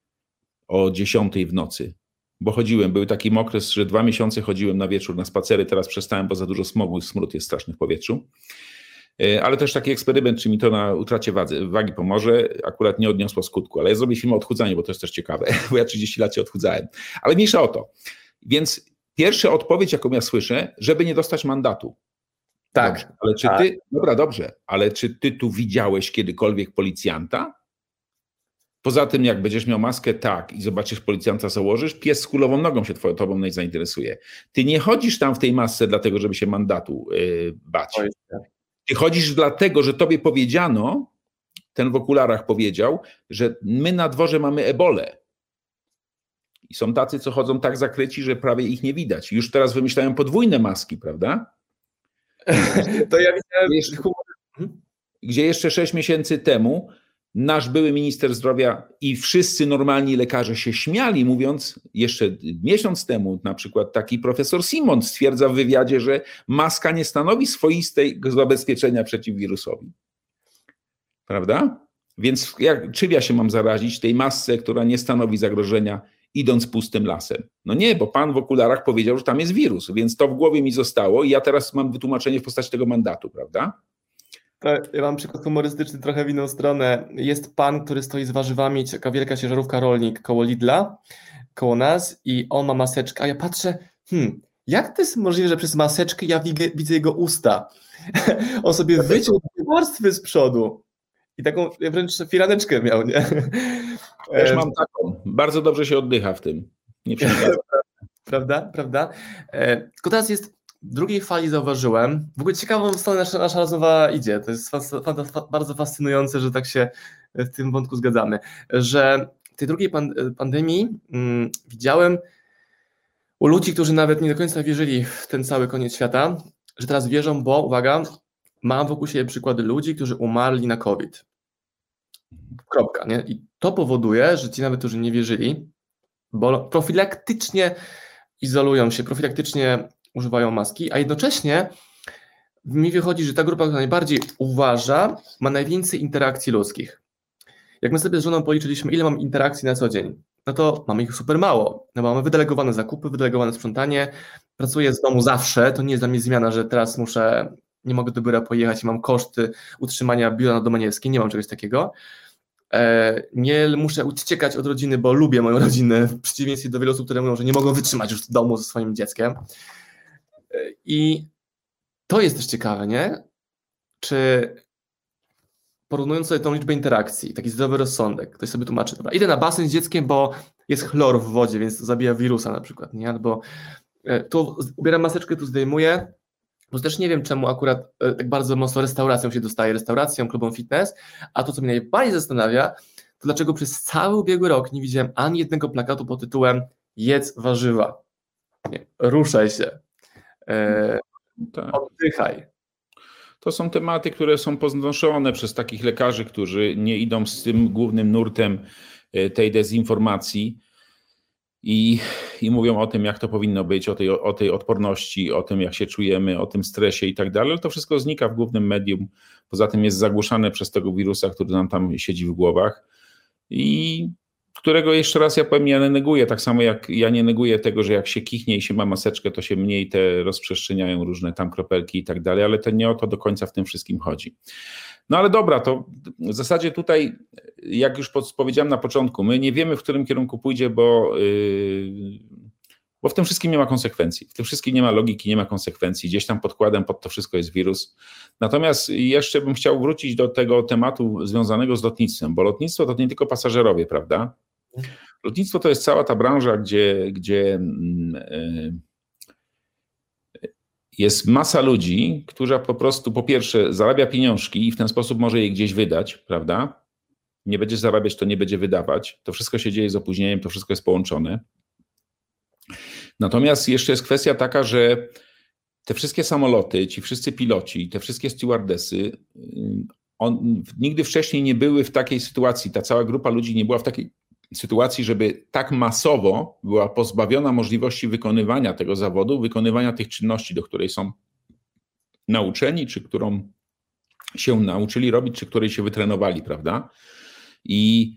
o 10 w nocy? Bo chodziłem, był taki okres, że dwa miesiące chodziłem na wieczór na spacery, teraz przestałem, bo za dużo smogu i smród jest straszny w powietrzu. E, ale też taki eksperyment, czy mi to na utracie wagi, wagi pomoże, akurat nie odniosło skutku, ale ja zrobię film o odchudzaniu, bo to jest też ciekawe, bo ja 30 lat się odchudzałem. Ale mniejsza o to. Więc pierwsza odpowiedź, jaką ja słyszę, żeby nie dostać mandatu. Tak. Dobrze, ale czy tak. ty, dobra, dobrze, ale czy ty tu widziałeś kiedykolwiek policjanta? Poza tym, jak będziesz miał maskę, tak, i zobaczysz policjanta, założysz, pies z kulową nogą się twoją, tobą nie zainteresuje. Ty nie chodzisz tam w tej masce dlatego, żeby się mandatu yy, bać. Ty chodzisz dlatego, że tobie powiedziano, ten w okularach powiedział, że my na dworze mamy ebolę. I są tacy, co chodzą tak zakryci, że prawie ich nie widać. Już teraz wymyślają podwójne maski, prawda? To ja widziałem. Gdzie, mhm. gdzie jeszcze sześć miesięcy temu nasz były minister zdrowia i wszyscy normalni lekarze się śmiali, mówiąc jeszcze miesiąc temu, na przykład taki profesor Simon stwierdza w wywiadzie, że maska nie stanowi swoistego zabezpieczenia przeciw wirusowi. Prawda? Więc jak, czym ja się mam zarazić tej masce, która nie stanowi zagrożenia, idąc pustym lasem? No nie, bo pan w okularach powiedział, że tam jest wirus, więc to w głowie mi zostało i ja teraz mam wytłumaczenie w postaci tego mandatu, prawda? Ja mam przykład humorystyczny trochę w inną stronę. Jest pan, który stoi z warzywami, taka wielka ciężarówka rolnik koło Lidla, koło nas i on ma maseczkę, a ja patrzę, hmm, jak to jest możliwe, że przez maseczkę ja widzę, jego usta? on sobie wyciął warstwy z przodu i taką wręcz firaneczkę miał, nie? Też mam taką. Bardzo dobrze się oddycha w tym. Nie. Prawda? Prawda? E, tylko teraz jest drugiej fali zauważyłem, w ogóle ciekawą stronę nasza, nasza rozmowa idzie, to jest bardzo fascynujące, że tak się w tym wątku zgadzamy, że w tej drugiej pan, pandemii mm, widziałem u ludzi, którzy nawet nie do końca wierzyli w ten cały koniec świata, że teraz wierzą, bo uwaga, mam wokół siebie przykłady ludzi, którzy umarli na COVID. Kropka, nie? I to powoduje, że ci nawet, którzy nie wierzyli, bo profilaktycznie izolują się, profilaktycznie używają maski, a jednocześnie mi wychodzi, że ta grupa, która najbardziej uważa, ma najwięcej interakcji ludzkich. Jak my sobie z żoną policzyliśmy, ile mam interakcji na co dzień, no to mamy ich super mało. No mamy wydelegowane zakupy, wydelegowane sprzątanie, pracuję z domu zawsze, to nie jest dla mnie zmiana, że teraz muszę, nie mogę do biura pojechać i mam koszty utrzymania biura na Domaniewskiej, nie mam czegoś takiego. E, nie muszę uciekać od rodziny, bo lubię moją rodzinę, w przeciwieństwie do wielu osób, które mówią, że nie mogą wytrzymać już w domu ze swoim dzieckiem. I to jest też ciekawe, nie? Czy porównując sobie tą liczbę interakcji, taki zdrowy rozsądek, ktoś sobie tłumaczy, dobra, idę na basen z dzieckiem, bo jest chlor w wodzie, więc zabija wirusa na przykład, nie? Albo e, tu ubieram maseczkę, tu zdejmuję, bo też nie wiem, czemu akurat e, tak bardzo mocno restauracją się dostaje, restauracją, klubą fitness, a to, co mnie najbardziej zastanawia, to dlaczego przez cały ubiegły rok nie widziałem ani jednego plakatu pod tytułem jedz warzywa, nie, ruszaj się, E, tak. Oddychaj. To są tematy, które są podnoszone przez takich lekarzy, którzy nie idą z tym głównym nurtem e, tej dezinformacji i, i mówią o tym, jak to powinno być, o tej, o tej odporności, o tym, jak się czujemy, o tym stresie i tak dalej, ale to wszystko znika w głównym medium. Poza tym jest zagłuszane przez tego wirusa, który nam tam siedzi w głowach. I którego jeszcze raz ja powiem, ja nie neguję, tak samo jak ja nie neguję tego, że jak się kichnie i się ma maseczkę, to się mniej te rozprzestrzeniają różne tam kropelki i tak dalej, ale to nie o to do końca w tym wszystkim chodzi. No ale dobra, to w zasadzie tutaj, jak już powiedziałem na początku, my nie wiemy, w którym kierunku pójdzie, bo, yy, bo w tym wszystkim nie ma konsekwencji. W tym wszystkim nie ma logiki, nie ma konsekwencji. Gdzieś tam podkładem pod to wszystko jest wirus. Natomiast jeszcze bym chciał wrócić do tego tematu związanego z lotnictwem, bo lotnictwo to nie tylko pasażerowie, prawda? Lotnictwo to jest cała ta branża, gdzie, gdzie mm, e, jest masa ludzi, która po prostu po pierwsze zarabia pieniążki i w ten sposób może je gdzieś wydać, prawda? Nie będzie zarabiać, to nie będzie wydawać. To wszystko się dzieje z opóźnieniem, to wszystko jest połączone. Natomiast jeszcze jest kwestia taka, że te wszystkie samoloty, ci wszyscy piloci, te wszystkie stewardesy, y, on, nigdy wcześniej nie były w takiej sytuacji, ta cała grupa ludzi nie była w takiej sytuacji, żeby tak masowo była pozbawiona możliwości wykonywania tego zawodu, wykonywania tych czynności, do której są nauczeni, czy którą się nauczyli robić, czy której się wytrenowali, prawda? I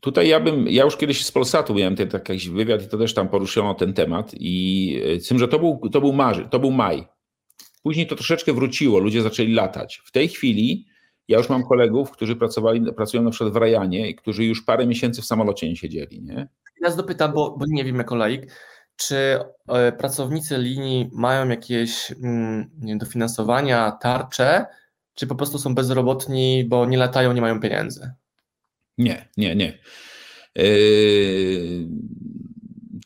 tutaj ja bym, ja już kiedyś z Polsatu miałem ten jakiś wywiad i to też tam poruszono ten temat i z tym, że to był, to był, marzy, to był maj. Później to troszeczkę wróciło, ludzie zaczęli latać. W tej chwili ja już mam kolegów, którzy pracowali, pracują na przykład w Rajanie i którzy już parę miesięcy w samolocie nie siedzieli. Nie? Ja dopytam, bo, bo nie wiem jako laik, czy e, pracownicy linii mają jakieś mm, dofinansowania, tarcze, czy po prostu są bezrobotni, bo nie latają, nie mają pieniędzy? Nie, nie, nie. Yy,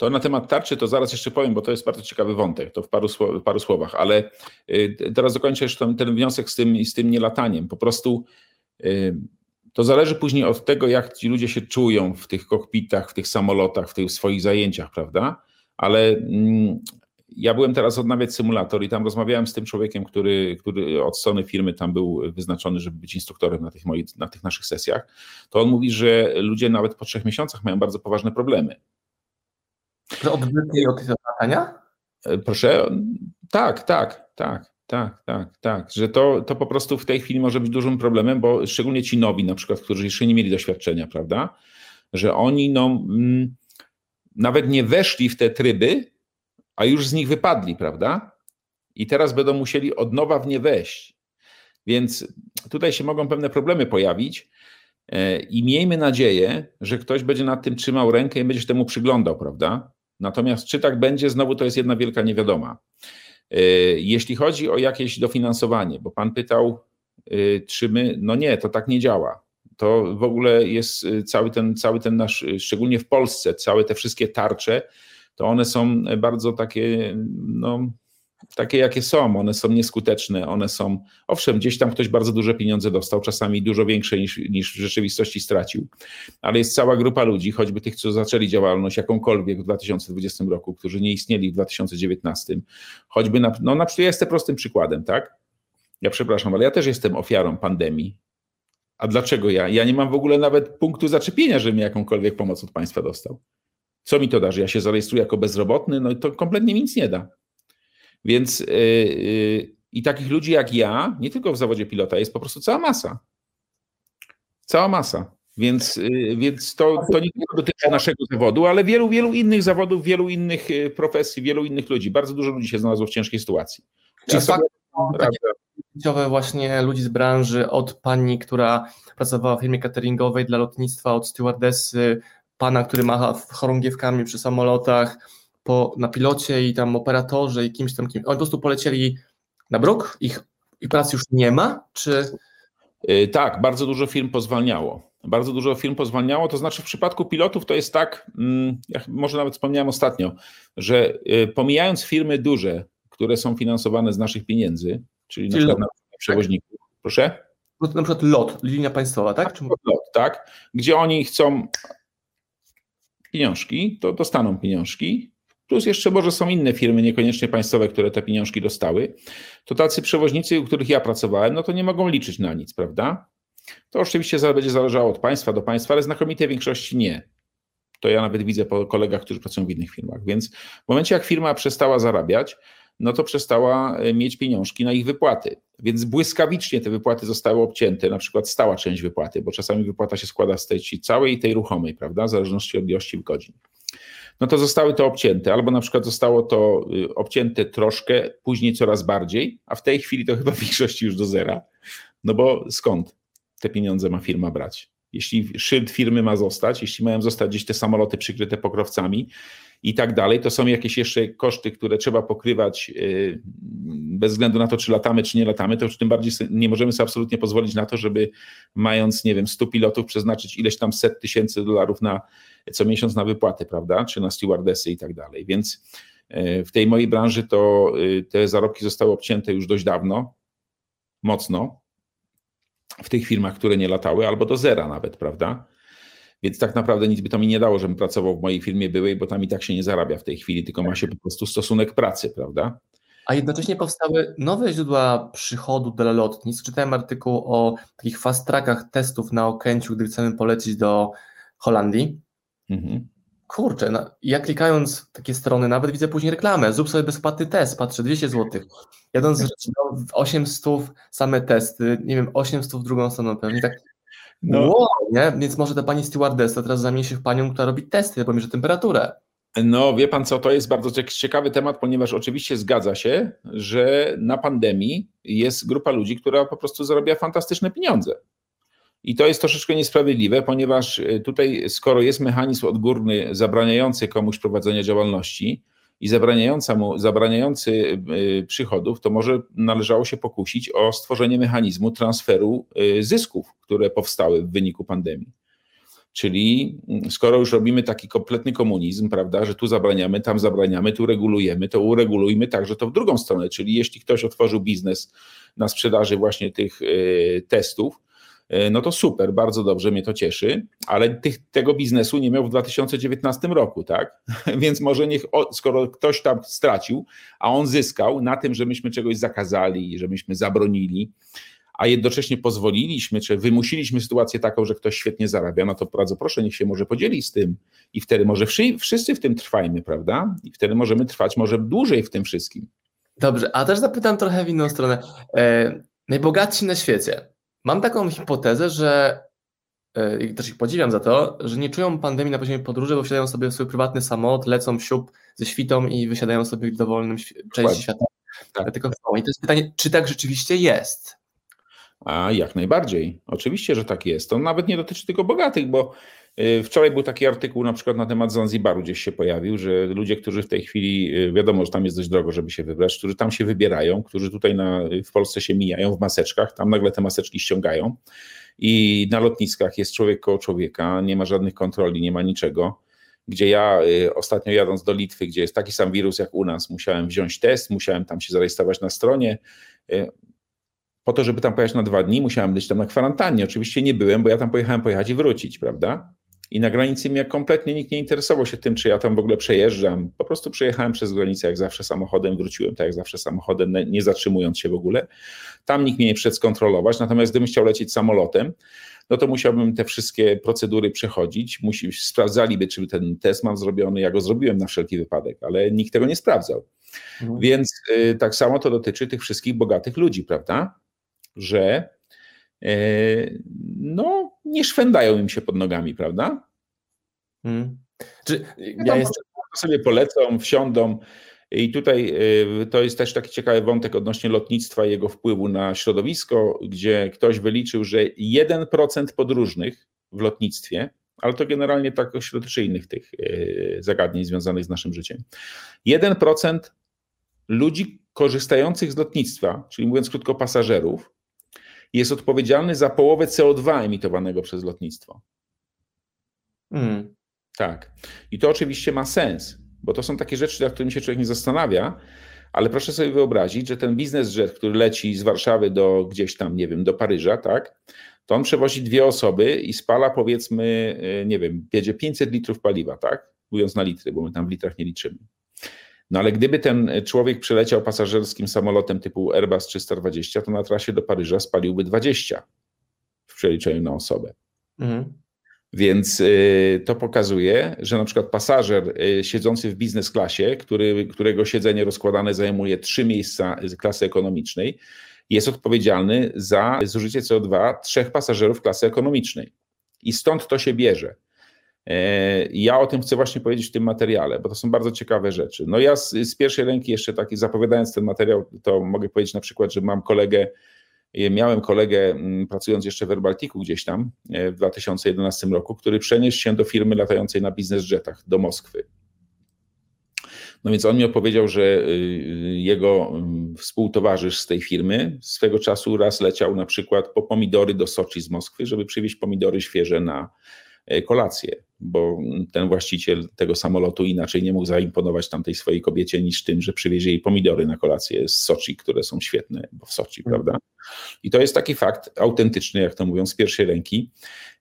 to na temat tarczy to zaraz jeszcze powiem, bo to jest bardzo ciekawy wątek, to w paru, w paru słowach, ale yy, teraz dokończę jeszcze ten, ten wniosek z tym, z tym nielataniem. Po prostu yy, to zależy później od tego, jak ci ludzie się czują w tych kokpitach, w tych samolotach, w tych swoich zajęciach, prawda? Ale mm, ja byłem teraz odnawiać symulator i tam rozmawiałem z tym człowiekiem, który, który od strony firmy tam był wyznaczony, żeby być instruktorem na tych, moich, na tych naszych sesjach. To on mówi, że ludzie nawet po trzech miesiącach mają bardzo poważne problemy. To odwykli od latania? E, proszę? Tak, tak, tak. Tak, tak, tak, że to, to po prostu w tej chwili może być dużym problemem, bo szczególnie ci nowi na przykład, którzy jeszcze nie mieli doświadczenia, prawda, że oni no, mm, nawet nie weszli w te tryby, a już z nich wypadli, prawda? I teraz będą musieli od nowa w nie wejść. Więc tutaj się mogą pewne problemy pojawić e, i miejmy nadzieję, że ktoś będzie nad tym trzymał rękę i będzie się temu przyglądał, prawda? Natomiast czy tak będzie, znowu to jest jedna wielka niewiadoma. E, jeśli chodzi o jakieś dofinansowanie, bo pan pytał, e, czy my, no nie, to tak nie działa. To w ogóle jest cały ten, cały ten nasz, szczególnie w Polsce, całe te wszystkie tarcze, to one są bardzo takie, no, takie jakie są, one są nieskuteczne, one są, owszem, gdzieś tam ktoś bardzo duże pieniądze dostał, czasami dużo większe niż, niż w rzeczywistości stracił, ale jest cała grupa ludzi, choćby tych, co zaczęli działalność jakąkolwiek w 2020 roku, którzy nie istnieli w 2019, choćby na, no na przykład ja jestem prostym przykładem, tak? Ja przepraszam, ale ja też jestem ofiarą pandemii. A dlaczego ja? Ja nie mam w ogóle nawet punktu zaczepienia, żebym jakąkolwiek pomoc od państwa dostał. Co mi to da, że ja się zarejestruję jako bezrobotny? No to kompletnie mi nic nie da. Więc yy, yy, i takich ludzi jak ja, nie tylko w zawodzie pilota, jest po prostu cała masa. Cała masa. Więc, yy, więc to, to nie tylko dotyczy naszego zawodu, ale wielu, wielu innych zawodów, wielu innych y, profesji, wielu innych ludzi. Bardzo dużo ludzi się znalazło w ciężkiej sytuacji. Czyli ja fakt, takie właśnie ludzi z branży, od pani, która pracowała w firmie cateringowej dla lotnictwa, od stewardessy, pana, który macha chorągiewkami przy samolotach, po, na pilocie i tam operatorze i kimś tam, kim. Oni po prostu polecieli na bruk, ich, ich pracy już nie ma, czy... Yy, tak, bardzo dużo firm pozwalniało. Bardzo dużo firm pozwalniało, to znaczy w przypadku pilotów to jest tak, mm, ja może nawet wspomniałem ostatnio, że yy, pomijając firmy duże, które są finansowane z naszych pieniędzy, czyli, na przykład na przewoźników, tak? proszę? Na przykład LOT, linia państwowa, tak? Czy... LOT, tak, gdzie oni chcą pieniążki, to dostaną pieniążki. Plus jeszcze może są inne firmy, niekoniecznie państwowe, które te pieniążki dostały. To tacy przewoźnicy, u których ja pracowałem, no to nie mogą liczyć na nic, prawda? To oczywiście będzie zależało od państwa do państwa, ale znakomitej większości nie. To ja nawet widzę po kolegach, którzy pracują w innych firmach. Więc w momencie, jak firma przestała zarabiać, no to przestała e, mieć pieniążki na ich wypłaty. Więc błyskawicznie te wypłaty zostały obcięte, na przykład stała część wypłaty, bo czasami wypłata się składa z tej całej i tej ruchomej, prawda, w zależności od ilości godzin. No to zostały to obcięte, albo na przykład zostało to y, obcięte troszkę, później coraz bardziej, a w tej chwili to chyba w większości już do zera. No bo skąd te pieniądze ma firma brać? Jeśli szyld firmy ma zostać, jeśli mają zostać gdzieś te samoloty przykryte pokrowcami, i tak dalej. To są jakieś jeszcze koszty, które trzeba pokrywać y, bez względu na to, czy latamy, czy nie latamy, to już tym bardziej nie możemy sobie absolutnie pozwolić na to, żeby mając, nie wiem, 100 pilotów przeznaczyć ileś tam set tysięcy dolarów na co miesiąc na wypłaty, prawda, czy na stewardessy i tak dalej. Więc y, w tej mojej branży to y, te zarobki zostały obcięte już dość dawno, mocno, w tych firmach, które nie latały, albo do zera nawet, prawda? Więc tak naprawdę nic by to mi nie dało, żebym pracował w mojej firmie byłej, bo tam i tak się nie zarabia w tej chwili, tylko ma się po prostu stosunek pracy, prawda? A jednocześnie powstały nowe źródła przychodu dla lotnisk. Czytałem artykuł o takich fast trackach testów na Okęciu, gdy chcemy polecieć do Holandii. Mhm. Kurczę, no, ja klikając takie strony, nawet widzę później reklamę, zrób sobie bezpłatny test, patrzę, 200 zł. Jadąc no, 800 same testy, nie wiem, 800 w drugą stronę pewnie tak no. Wow, nie? Więc może ta pani stewardessa teraz zamieni się w panią, która robi testy, pomierzy temperaturę. No, wie pan co, to jest bardzo ciekawy temat, ponieważ oczywiście zgadza się, że na pandemii jest grupa ludzi, która po prostu zarabia fantastyczne pieniądze. I to jest troszeczkę niesprawiedliwe, ponieważ y, tutaj, skoro jest mechanizm odgórny zabraniający komuś prowadzenia działalności i zabraniający mu, zabraniający y, przychodów, to może należało się pokusić o stworzenie mechanizmu transferu y, zysków, które powstały w wyniku pandemii. Czyli mm, skoro już robimy taki kompletny komunizm, prawda, że tu zabraniamy, tam zabraniamy, tu regulujemy, to uregulujmy także to w drugą stronę. Czyli jeśli ktoś otworzył biznes na sprzedaży właśnie tych testów, no to super, bardzo dobrze, mnie to cieszy, ale tych, tego biznesu nie miał w 2019 roku, tak? Więc może niech, skoro ktoś tam stracił, a on zyskał na tym, że myśmy czegoś zakazali, że myśmy zabronili, a jednocześnie pozwoliliśmy, czy wymusiliśmy sytuację taką, że ktoś świetnie zarabia, no to bardzo proszę, niech się może podzieli z tym i wtedy może wszyscy w tym trwajmy, prawda? I wtedy możemy trwać może dłużej w tym wszystkim. Dobrze, a też zapytam trochę w inną stronę. E, najbogatsi na świecie, Mam taką hipotezę, że e, i też ich podziwiam za to, że nie czują pandemii na poziomie podróży, bo wsiadają sobie w swój prywatny samolot, lecą w siup ze świtą i wysiadają sobie w dowolnym części świata. Tak. Tylko I to jest pytanie, czy tak rzeczywiście jest? A jak najbardziej. Oczywiście, że tak jest. To nawet nie dotyczy tylko bogatych, bo wczoraj był taki artykuł na przykład na temat Zanzibaru gdzieś się pojawił, że ludzie, którzy w tej chwili, y, wiadomo, że tam jest dość drogo, żeby się wybrać, którzy tam się wybierają, którzy tutaj na, w Polsce się mijają w maseczkach, tam nagle te maseczki ściągają i na lotniskach jest człowiek koło człowieka, nie ma żadnych kontroli, nie ma niczego gdzie ja y, ostatnio jadąc do Litwy, gdzie jest taki sam wirus jak u nas, musiałem wziąć test, musiałem tam się zarejestrować na stronie po to, żeby tam pojechać na dwa dni, musiałem być tam na kwarantannie. Oczywiście nie byłem, bo ja tam pojechałem pojechać i wrócić, prawda? I na granicy mnie kompletnie nikt nie interesował się tym, czy ja tam w ogóle przejeżdżam. Po prostu przejechałem przez granicę jak zawsze samochodem, wróciłem tak jak zawsze samochodem, nie zatrzymując się w ogóle. Tam nikt mnie nie przed skontrolować, natomiast gdybym chciał lecieć samolotem, no to musiałbym te wszystkie procedury przechodzić. Musi, sprawdzaliby, czy ten test mam zrobiony. Ja go zrobiłem na wszelki wypadek, ale nikt tego nie sprawdzał. Mhm. Więc y, tak samo to dotyczy tych wszystkich bogatych ludzi, prawda? że no, nie szwędają im się pod nogami, prawda? Hmm. Czy ja jestem... sobie polecą, wsiądą. I tutaj e, to jest też taki ciekawy wątek odnośnie lotnictwa i jego wpływu na środowisko, gdzie ktoś wyliczył, że 1% podróżnych w lotnictwie, ale to generalnie tak dotyczy innych tych e, zagadnień związanych z naszym życiem. 1% ludzi korzystających z lotnictwa, czyli mówiąc krótko pasażerów, jest odpowiedzialny za połowę CO2 emitowanego przez lotnictwo. Hmm. Tak. I to oczywiście ma sens, bo to są takie rzeczy, nad którymi się człowiek nie zastanawia, ale proszę sobie wyobrazić, że ten biznes jet, który leci z Warszawy do gdzieś tam, nie wiem, do Paryża, tak, to on przewozi dwie osoby i spala powiedzmy, e, nie wiem, jedzie 500 litrów paliwa, tak, mówiąc na litry, bo my tam w litrach nie liczymy. No ale gdyby ten człowiek przyleciał pasażerskim samolotem typu Airbus 320, to na trasie do Paryża spaliłby 20 w przeliczeniu na osobę. Mhm. Więc y, to pokazuje, że na przykład pasażer y, siedzący w biznes klasie, który, którego siedzenie rozkładane zajmuje trzy miejsca klasy ekonomicznej, jest odpowiedzialny za zużycie CO2 trzech pasażerów klasy ekonomicznej. I stąd to się bierze. E, ja o tym chcę właśnie powiedzieć w tym materiale, bo to są bardzo ciekawe rzeczy. No ja z, z, pierwszej ręki jeszcze taki zapowiadając ten materiał, to mogę powiedzieć na przykład, że mam kolegę, e, miałem kolegę mm, pracując jeszcze w Erbaltiku gdzieś tam e, w 2011 roku, który przeniósł się do firmy latającej na biznes jetach do Moskwy. No więc on mi opowiedział, że jego mm, współtowarzysz z tej firmy swego czasu raz leciał na przykład po pomidory do Soczi z Moskwy, żeby przywieźć pomidory świeże na kolację bo ten właściciel tego samolotu inaczej nie mógł zaimponować tamtej swojej kobiecie niż tym, że przywiezie jej pomidory na kolację z Soczi, które są świetne, bo w Soczi, mhm. prawda? I to jest taki fakt autentyczny, jak to mówią, z pierwszej ręki.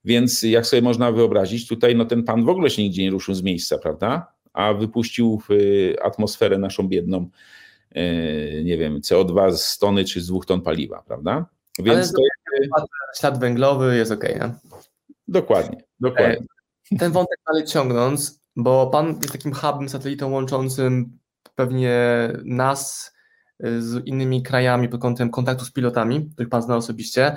Więc jak sobie można wyobrazić, tutaj no ten pan w ogóle się nigdzie nie ruszył z miejsca, prawda? A wypuścił w atmosferę naszą biedną, e, nie wiem, CO2 z tony czy z dwóch ton paliwa, prawda? Więc to jest... ślad węglowy jest ok, nie? Dokładnie, dokładnie. Ten wątek dalej ciągnąc, bo pan jest takim hubem, satelitą łączącym pewnie nas e, z innymi krajami pod kątem kontaktu z pilotami, których pan zna osobiście.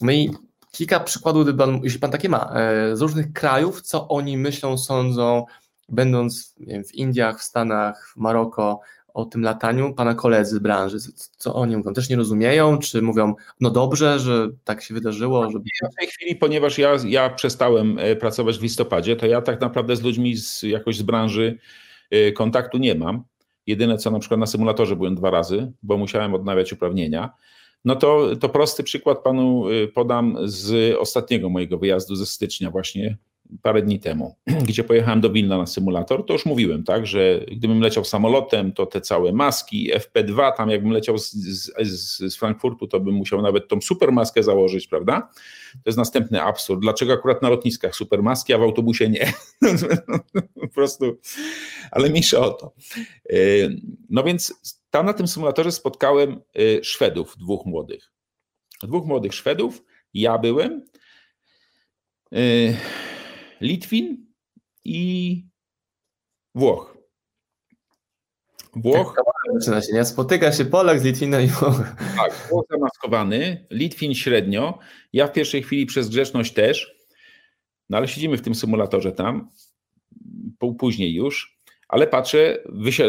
No i kilka przykładów, jeśli pan takie ma, e, z różnych krajów, co oni myślą, sądzą, będąc wiem, w Indiach, w Stanach, w Maroko, o tym lataniu, pana koledzy z branży, co oni mówią? Też nie rozumieją, czy mówią, no dobrze, że tak się wydarzyło? Żeby... W tej chwili, ponieważ ja, ja przestałem e, pracować w listopadzie, to ja tak naprawdę z ludźmi z, jakoś z branży e, kontaktu nie mam. Jedyne co na przykład na symulatorze byłem dwa razy, bo musiałem odnawiać uprawnienia. No to, to prosty przykład panu e, podam z ostatniego mojego wyjazdu ze stycznia właśnie parę dni temu, gdzie pojechałem do Wilna na symulator, to już mówiłem, tak, że gdybym leciał samolotem, to te całe maski, FP2, tam jakbym leciał z, z, z Frankfurtu, to bym musiał nawet tą supermaskę założyć, prawda? To jest następny absurd. Dlaczego akurat na lotniskach supermaski, a w autobusie nie? po prostu, ale mniejsza o to. Y, no więc tam na tym symulatorze spotkałem y, Szwedów, dwóch młodych. Dwóch młodych Szwedów, ja byłem, y, Litwin i Włoch. Włoch. Tak, zaczyna się, nie? Spotyka się Polak z Litwinem i Włoch. Tak, Włoch zamaskowany, Litwin średnio. Ja w pierwszej chwili przez grzeczność też, no ale siedzimy w tym symulatorze tam, później już ale patrzę,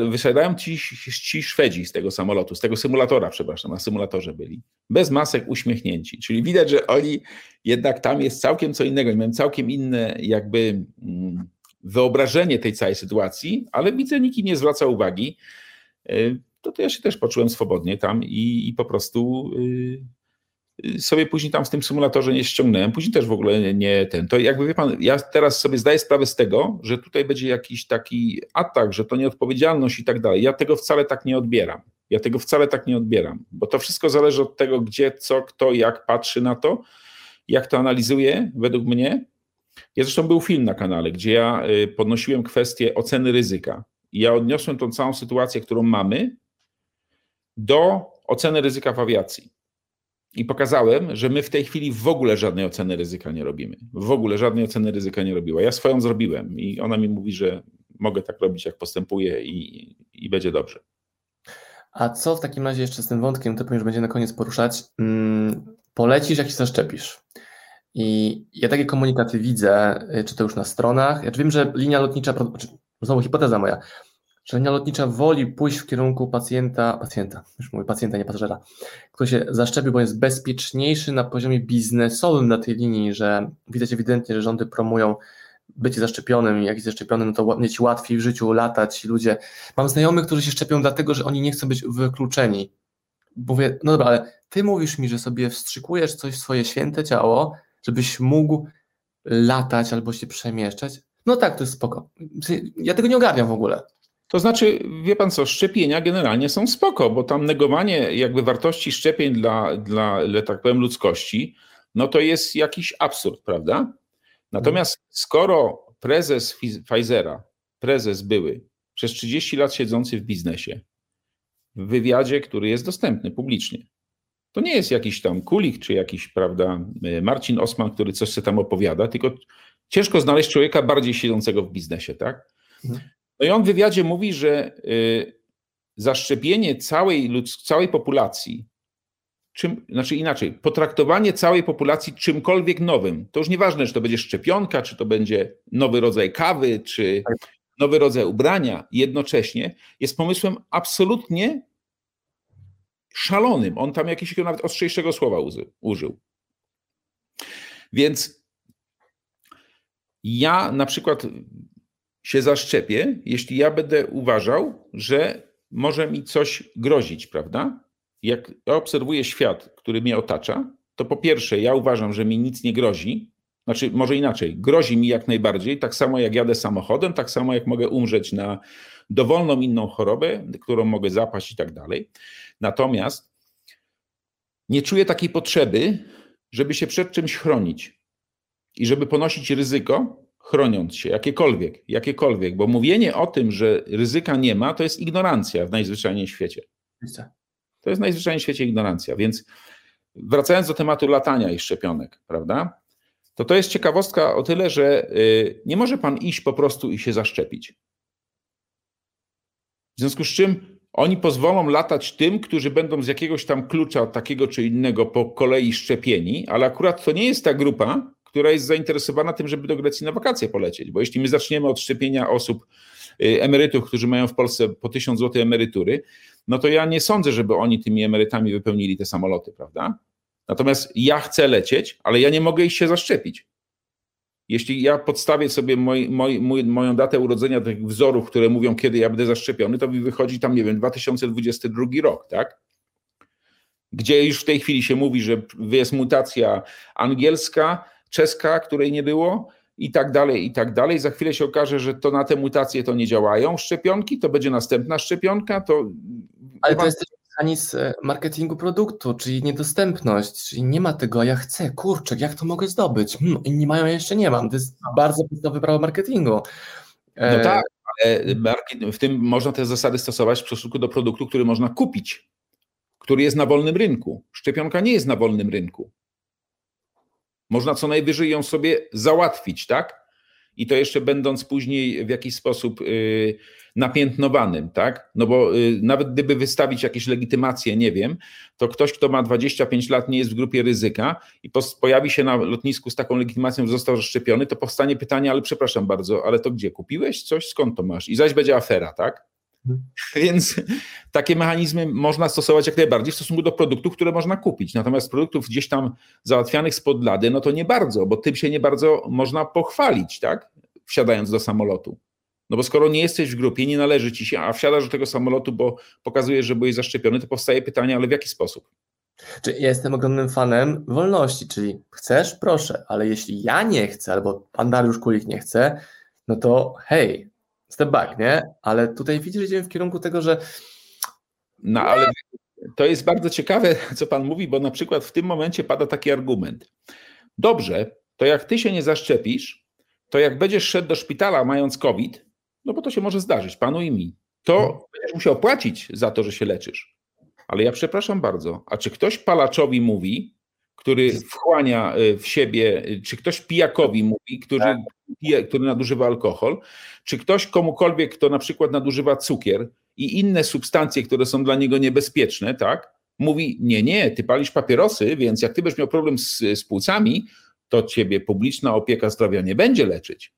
wysiadają ci, ci Szwedzi z tego samolotu, z tego symulatora, przepraszam, na symulatorze byli, bez masek uśmiechnięci. Czyli widać, że oni jednak tam jest całkiem co innego, mają całkiem inne jakby mm, wyobrażenie tej całej sytuacji, ale widzę, nikt nie zwraca uwagi. Y, to, to ja się też poczułem swobodnie tam i, i po prostu y, sobie później tam w tym symulatorze nie ściągnąłem, później też w ogóle nie ten. To jakby wie pan, ja teraz sobie zdaję sprawę z tego, że tutaj będzie jakiś taki atak, że to nieodpowiedzialność i tak dalej. Ja tego wcale tak nie odbieram. Ja tego wcale tak nie odbieram, bo to wszystko zależy od tego, gdzie, co, kto, jak patrzy na to, jak to analizuje, według mnie. Ja zresztą był film na kanale, gdzie ja y, podnosiłem kwestię oceny ryzyka. I ja odniosłem tą całą sytuację, którą mamy, do oceny ryzyka w awiacji. I pokazałem, że my w tej chwili w ogóle żadnej oceny ryzyka nie robimy. W ogóle żadnej oceny ryzyka nie robiła. Ja swoją zrobiłem i ona mi mówi, że mogę tak robić, jak postępuję i, i będzie dobrze. A co w takim razie jeszcze z tym wątkiem, to już będzie na koniec poruszać, hmm, polecisz, jak się zaszczepisz? I ja takie komunikaty widzę, y, czy to już na stronach. Ja wiem, że linia lotnicza, znowu hipoteza moja, linia lotnicza woli pójść w kierunku pacjenta, pacjenta, już mówię pacjenta, nie pasażera, który się zaszczepił, bo jest bezpieczniejszy na poziomie biznesowym na tej linii, że widać ewidentnie, że rządy promują bycie zaszczepionym i jak jest zaszczepionym, no to mieć łatwiej w życiu, latać ludzie. Mam znajomych, którzy się szczepią dlatego, że oni nie chcą być wykluczeni. Mówię, no dobra, ale ty mówisz mi, że sobie wstrzykujesz coś w swoje święte ciało, żebyś mógł latać albo się przemieszczać. No tak, to jest spoko. Ja tego nie ogarniam w ogóle. To znaczy, wie pan co, szczepienia generalnie są spoko, bo tam negowanie jakby wartości szczepień dla, dla tak powiem, ludzkości, no to jest jakiś absurd, prawda? Natomiast skoro prezes Pfizera, prezes były, przez 30 lat siedzący w biznesie, w wywiadzie, który jest dostępny publicznie, to nie jest jakiś tam Kulik czy jakiś, prawda, Marcin Osman, który coś sobie tam opowiada, tylko ciężko znaleźć człowieka bardziej siedzącego w biznesie, tak? No i on w wywiadzie mówi, że y, zaszczepienie całej, ludz- całej populacji, czym, znaczy inaczej, potraktowanie całej populacji czymkolwiek nowym, to już nieważne, czy to będzie szczepionka, czy to będzie nowy rodzaj kawy, czy nowy rodzaj ubrania, jednocześnie jest pomysłem absolutnie szalonym. On tam jakiegoś nawet ostrzejszego słowa użył. Więc ja na przykład się zaszczepię, jeśli ja będę uważał, że może mi coś grozić, prawda? Jak ja obserwuję świat, który mnie otacza, to po pierwsze, ja uważam, że mi nic nie grozi, Znaczy, może inaczej, grozi mi jak najbardziej, tak samo jak jadę samochodem, tak samo jak mogę umrzeć na dowolną inną chorobę, którą mogę zapaść i tak dalej. Natomiast nie czuję takiej potrzeby, żeby się przed czymś chronić i żeby ponosić ryzyko, chroniąc się, jakiekolwiek, jakiekolwiek, bo mówienie o tym, że ryzyka nie ma, to jest ignorancja w najzwyczajniej świecie. To jest najzwyczajniej w świecie ignorancja, więc wracając do tematu latania i szczepionek, prawda? To to jest ciekawostka o tyle, że y, nie może pan iść po prostu i się zaszczepić. W związku z czym oni pozwolą latać tym, którzy będą z jakiegoś tam klucza takiego czy innego po kolei szczepieni, ale akurat to nie jest ta grupa, która jest zainteresowana tym, żeby do Grecji na wakacje polecieć. Bo jeśli my zaczniemy od szczepienia osób, y, emerytów, którzy mają w Polsce po 1000 zł emerytury, no to ja nie sądzę, żeby oni tymi emerytami wypełnili te samoloty, prawda? Natomiast ja chcę lecieć, ale ja nie mogę iść się zaszczepić. Jeśli ja podstawię sobie moj, moj, mój, moją datę urodzenia tych wzorów, które mówią, kiedy ja będę zaszczepiony, to mi wychodzi tam, nie wiem, 2022 rok, tak? Gdzie już w tej chwili się mówi, że jest mutacja angielska, czeska, której nie było, i tak dalej, i tak dalej. Za chwilę się okaże, że to na te mutacje to nie działają szczepionki, to będzie następna szczepionka, to... Ale to jest też mechanizm e, marketingu produktu, czyli niedostępność, czyli nie ma tego, ja chcę, kurczę, jak to mogę zdobyć? Hmm, inni mają, ja jeszcze nie mam. To jest bardzo podstawowe prawo marketingu. E, no tak, ale w tym można te zasady stosować w stosunku do produktu, który można kupić, który jest na wolnym rynku. Szczepionka nie jest na wolnym rynku. Można co najwyżej ją sobie załatwić, tak? I to jeszcze będąc później w jakiś sposób y, napiętnowanym, tak? No bo y, nawet gdyby wystawić jakieś legitymacje, nie wiem, to ktoś, kto ma 25 lat, nie jest w grupie ryzyka i pojawi się na lotnisku z taką legitymacją, że został zaszczepiony, to powstanie pytanie, ale przepraszam bardzo, ale to gdzie? Kupiłeś coś? Skąd to masz? I zaś będzie afera, tak? Więc takie mechanizmy można stosować jak najbardziej w stosunku do produktów, które można kupić. Natomiast produktów gdzieś tam załatwianych spod lady, no to nie bardzo, bo tym się nie bardzo można pochwalić, tak? Wsiadając do samolotu. No bo skoro nie jesteś w grupie, nie należy ci się, a wsiadasz do tego samolotu, bo pokazujesz, że byłeś zaszczepiony, to powstaje pytanie, ale w jaki sposób? Czy ja jestem ogromnym fanem wolności, czyli chcesz, proszę, ale jeśli ja nie chcę, albo pan Dariusz Kulik nie chce, no to hej, step back, nie? Ale tutaj widzisz, że idziemy w kierunku tego, że. No ale to jest bardzo ciekawe, co pan mówi, bo na przykład w tym momencie pada taki argument. Dobrze, to jak ty się nie zaszczepisz, to jak będziesz szedł do szpitala mając COVID, no bo to się może zdarzyć, panu i mi, to hmm. będziesz musiał płacić za to, że się leczysz. Ale ja przepraszam bardzo, a czy ktoś palaczowi mówi, który wchłania y, w siebie, y, czy ktoś pijakowi mówi, który, tak. który nadużywa alkohol, czy ktoś komukolwiek, kto na przykład nadużywa cukier i inne substancje, które są dla niego niebezpieczne, tak, mówi, nie, nie, ty palisz papierosy, więc jak ty będziesz miał problem z, z płucami, to ciebie publiczna opieka zdrowia nie będzie leczyć.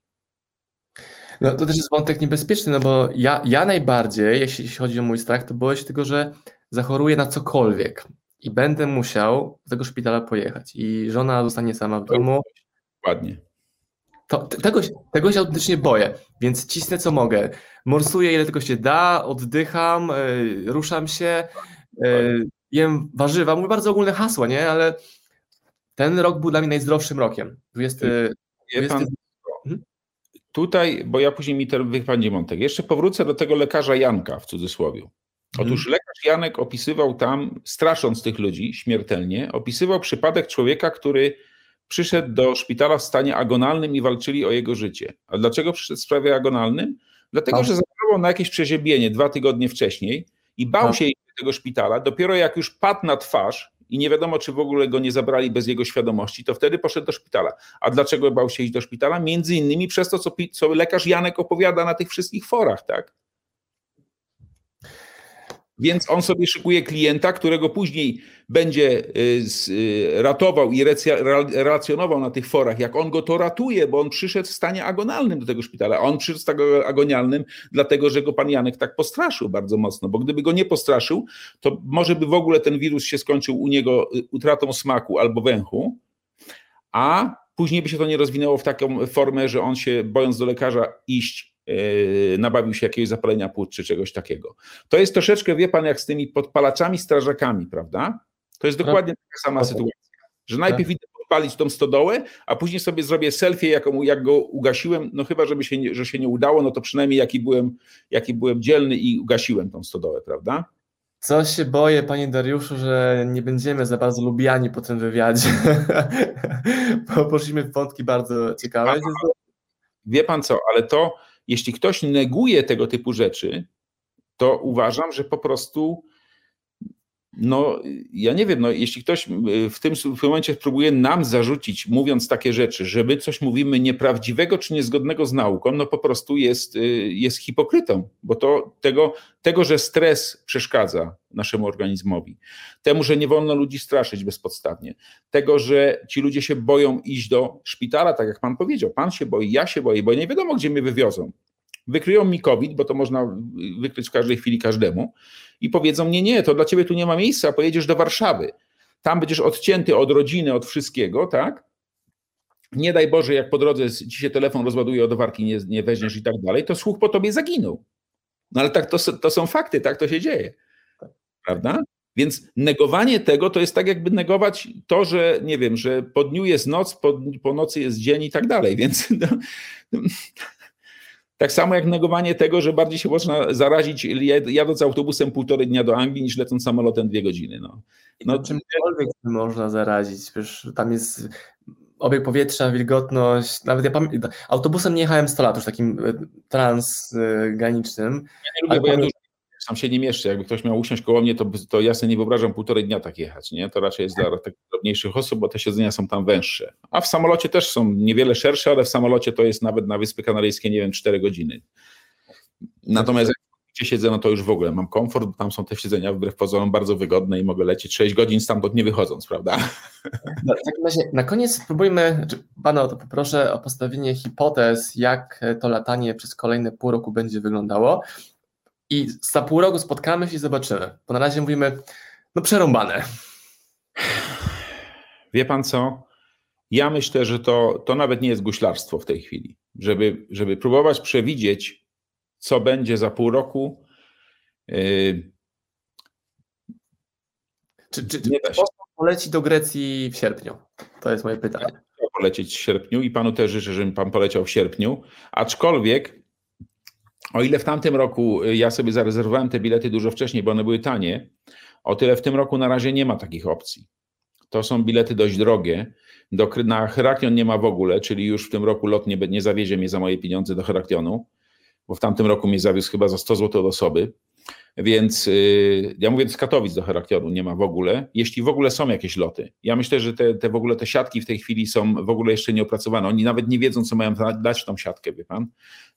No to też jest wątek niebezpieczny, no bo ja, ja najbardziej, jeśli chodzi o mój strach, to boję się tego, że zachoruję na cokolwiek i będę musiał do tego szpitala pojechać i żona zostanie sama w domu. Ładnie. To, tego, tego się autentycznie boję, więc cisnę co mogę. Morsuję ile tylko się da, oddycham, yy, ruszam się, yy, jem warzywa. Mówię bardzo ogólne hasła, nie? Ale ten rok był dla mnie najzdrowszym rokiem. 20, 20... Pan, hmm? Tutaj, bo ja później mi ten wypadnie Montek. Jeszcze powrócę do tego lekarza Janka w cudzysłowie. Otóż mhm. lekarz Janek opisywał tam, strasząc tych ludzi śmiertelnie, opisywał przypadek człowieka, który przyszedł do szpitala w stanie agonalnym i walczyli o jego życie. A dlaczego przyszedł w sprawie agonalnym? Dlatego, że zachorował na jakieś przeziębienie dwa tygodnie wcześniej i bał się iść do tego szpitala. Dopiero jak już padł na twarz i nie wiadomo, czy w ogóle go nie zabrali bez jego świadomości, to wtedy poszedł do szpitala. A dlaczego bał się iść do szpitala? Między innymi przez to, co, co lekarz Janek opowiada na tych wszystkich forach, tak? Więc on sobie szykuje klienta, którego później będzie y, y, ratował i relacjonował na tych forach, jak on go to ratuje, bo on przyszedł w stanie agonalnym do tego szpitala. On przyszedł w stanie agonalnym, dlatego że go pan Janek tak postraszył bardzo mocno, bo gdyby go nie postraszył, to może by w ogóle ten wirus się skończył u niego y, utratą smaku albo węchu, a później by się to nie rozwinęło w taką formę, że on się, bojąc do lekarza iść, nabawił się jakiegoś zapalenia płuc czy czegoś takiego. To jest troszeczkę, wie pan, jak z tymi podpalaczami, strażakami, prawda? To jest dokładnie taka sama sytuacja, że najpierw tak. idę podpalić tą stodołę, a później sobie zrobię selfie, jak, jak go ugasiłem, no chyba, żeby się nie, że się nie udało, no to przynajmniej jaki byłem, jaki byłem dzielny i ugasiłem tą stodołę, prawda? Coś się boję, panie Dariuszu, że nie będziemy za bardzo lubiani po tym wywiadzie, bo poszliśmy w wątki bardzo ciekawe. Wie pan co, ale to, jeśli ktoś neguje tego typu rzeczy, to uważam, że po prostu no, ja nie wiem, no, jeśli ktoś y, w tym, momencie próbuje nam zarzucić, mówiąc takie rzeczy, że my coś mówimy nieprawdziwego czy niezgodnego z nauką, no po prostu jest, y, jest hipokrytą, bo to tego, tego, że stres przeszkadza naszemu organizmowi, temu, że nie wolno ludzi straszyć bezpodstawnie, tego, że ci ludzie się boją iść do szpitala, tak jak pan powiedział, pan się boi, ja się boję, bo nie wiadomo, gdzie mnie wywiozą. Wykryją mi COVID, bo to można wykryć w każdej chwili każdemu i powiedzą mnie, nie, to dla ciebie tu nie ma miejsca, pojedziesz do Warszawy. Tam będziesz odcięty od rodziny, od wszystkiego, tak? Nie daj Boże, jak po drodze ci się telefon rozładuje, od warki nie, nie weźmiesz i tak dalej, to słuch po tobie zaginął. No ale tak to, to są fakty, tak to się dzieje. Prawda? Więc negowanie tego to jest tak, jakby negować to, że nie wiem, że po dniu jest noc, po, po nocy jest dzień i tak dalej. Więc no, tak samo jak negowanie tego, że bardziej się można zarazić jadąc autobusem półtorej dnia do Anglii niż lecąc samolotem dwie godziny. No. No, czymkolwiek można zarazić, przecież tam jest obieg powietrza, wilgotność, nawet ja pamiętam, autobusem nie jechałem 100 lat, już takim e, transgranicznym. Ja nie lubię, bo ja dużo sam się nie mieszczę. Jakby ktoś miał usiąść koło mnie, to, to ja sobie nie wyobrażam półtorej dnia tak jechać. Nie? To raczej jest dla takich drobniejszych osób, bo te siedzenia są tam węższe. A w samolocie też są niewiele szersze, ale w samolocie to jest nawet na Wyspy Kanaryjskie, nie wiem, 4 godziny. Natomiast jak siedzę, no to już w ogóle mam komfort, bo tam są te siedzenia wbrew pozorom bardzo wygodne i mogę lecieć 6 godzin stamtąd nie wychodząc, prawda? No, w takim razie na koniec spróbujmy, pana o to poproszę o postawienie hipotez, jak to latanie przez kolejne pół roku będzie wyglądało. I za pół roku spotkamy się i zobaczymy. Bo na razie mówimy, no przerąbane. Wie pan co? Ja myślę, że to, to nawet nie jest guślarstwo w tej chwili. Żeby, żeby próbować przewidzieć, co będzie za pół roku. Yy... Czy, czy, czy poleci do Grecji w sierpniu? To jest moje pytanie. Ja polecieć w sierpniu i panu też życzę, żeby pan poleciał w sierpniu. Aczkolwiek o ile w tamtym roku y, ja sobie zarezerwowałem te bilety dużo wcześniej, bo one były tanie, o tyle w tym roku na razie nie ma takich opcji. To są bilety dość drogie. Do, na Heraklion nie ma w ogóle, czyli już w tym roku lot nie, nie zawiezie mnie za moje pieniądze do Heraklionu, bo w tamtym roku mnie zawiózł chyba za 100 zł od osoby. Więc yy, ja mówię, z Katowic do Heraklionu nie ma w ogóle, jeśli w ogóle są jakieś loty. Ja myślę, że te, te w ogóle te siatki w tej chwili są w ogóle jeszcze nieopracowane. Oni nawet nie wiedzą, co mają dać tą siatkę, wie pan.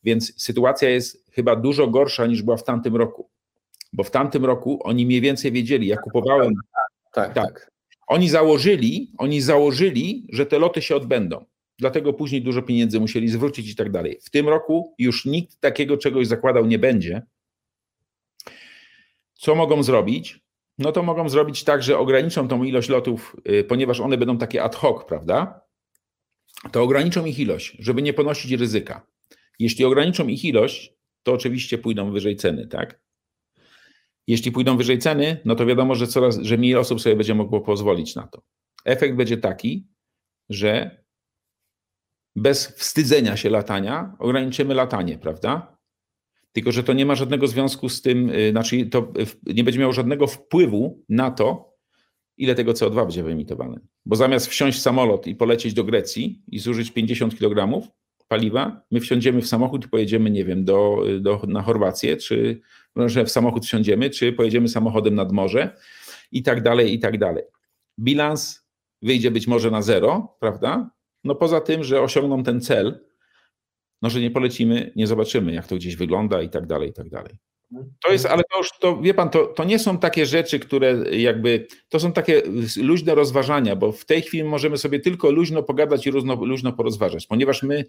Więc sytuacja jest chyba dużo gorsza niż była w tamtym roku. Bo w tamtym roku oni mniej więcej wiedzieli, ja kupowałem. Tak, tak. tak. Oni założyli, oni założyli, że te loty się odbędą. Dlatego później dużo pieniędzy musieli zwrócić i tak dalej. W tym roku już nikt takiego czegoś zakładał nie będzie co mogą zrobić? No to mogą zrobić tak, że ograniczą tą ilość lotów, y, ponieważ one będą takie ad hoc, prawda? To ograniczą ich ilość, żeby nie ponosić ryzyka. Jeśli ograniczą ich ilość, to oczywiście pójdą wyżej ceny, tak? Jeśli pójdą wyżej ceny, no to wiadomo, że coraz, że mniej osób sobie będzie mogło pozwolić na to. Efekt będzie taki, że bez wstydzenia się latania ograniczymy latanie, prawda? Tylko, że to nie ma żadnego związku z tym, y, znaczy to nie będzie miało żadnego wpływu na to, ile tego CO2 będzie wyemitowane. Bo zamiast wsiąść w samolot i polecieć do Grecji i zużyć 50 kg paliwa, my wsiądziemy w samochód i pojedziemy, nie wiem, do, do, na Chorwację, czy że w samochód wsiądziemy, czy pojedziemy samochodem nad morze i tak dalej, i tak dalej. Bilans wyjdzie być może na zero, prawda? No poza tym, że osiągną ten cel, no że nie polecimy, nie zobaczymy, jak to gdzieś wygląda i tak dalej, i tak dalej. To jest, ale to już, to, wie pan, to, to nie są takie rzeczy, które jakby, to są takie luźne rozważania, bo w tej chwili możemy sobie tylko luźno pogadać i luźno, luźno porozważać, ponieważ my,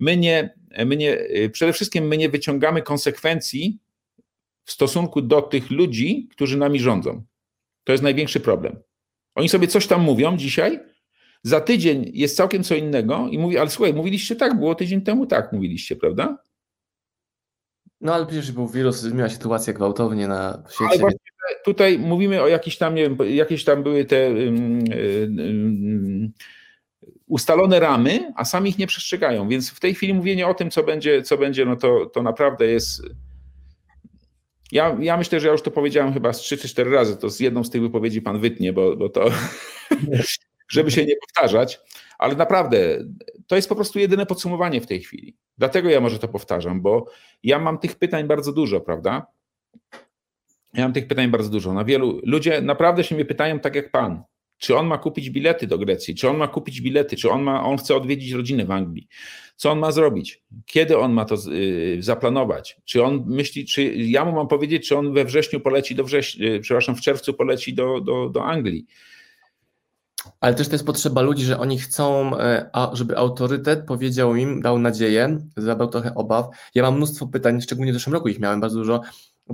my, nie, my nie, przede wszystkim my nie wyciągamy konsekwencji w stosunku do tych ludzi, którzy nami rządzą. To jest największy problem. Oni sobie coś tam mówią dzisiaj, za tydzień jest całkiem co innego i mówi, ale słuchaj, mówiliście tak, było tydzień temu tak, mówiliście, prawda? No ale przecież był wirus, zmieniła sytuacja gwałtownie na świecie. Ale tutaj mówimy o jakichś tam, nie wiem, jakieś tam były te um, um, ustalone ramy, a sami ich nie przestrzegają. Więc w tej chwili mówienie o tym, co będzie, co będzie no to, to naprawdę jest. Ja, ja myślę, że ja już to powiedziałem chyba z trzy czy cztery razy. To z jedną z tych wypowiedzi pan wytnie, bo, bo to, żeby się nie powtarzać. Ale naprawdę, to jest po prostu jedyne podsumowanie w tej chwili. Dlatego ja może to powtarzam, bo ja mam tych pytań bardzo dużo, prawda? Ja mam tych pytań bardzo dużo. Na wielu ludzie naprawdę się mnie pytają, tak jak pan, czy on ma kupić bilety do Grecji, czy on ma kupić bilety, czy on, ma, on chce odwiedzić rodzinę w Anglii, co on ma zrobić, kiedy on ma to y, zaplanować, czy on myśli, czy ja mu mam powiedzieć, czy on we wrześniu poleci do września, y, przepraszam, w czerwcu poleci do, do, do Anglii. Ale też to jest potrzeba ludzi, że oni chcą, e, żeby autorytet powiedział im, dał nadzieję, zabrał trochę obaw. Ja mam mnóstwo pytań, szczególnie w zeszłym roku ich miałem bardzo dużo,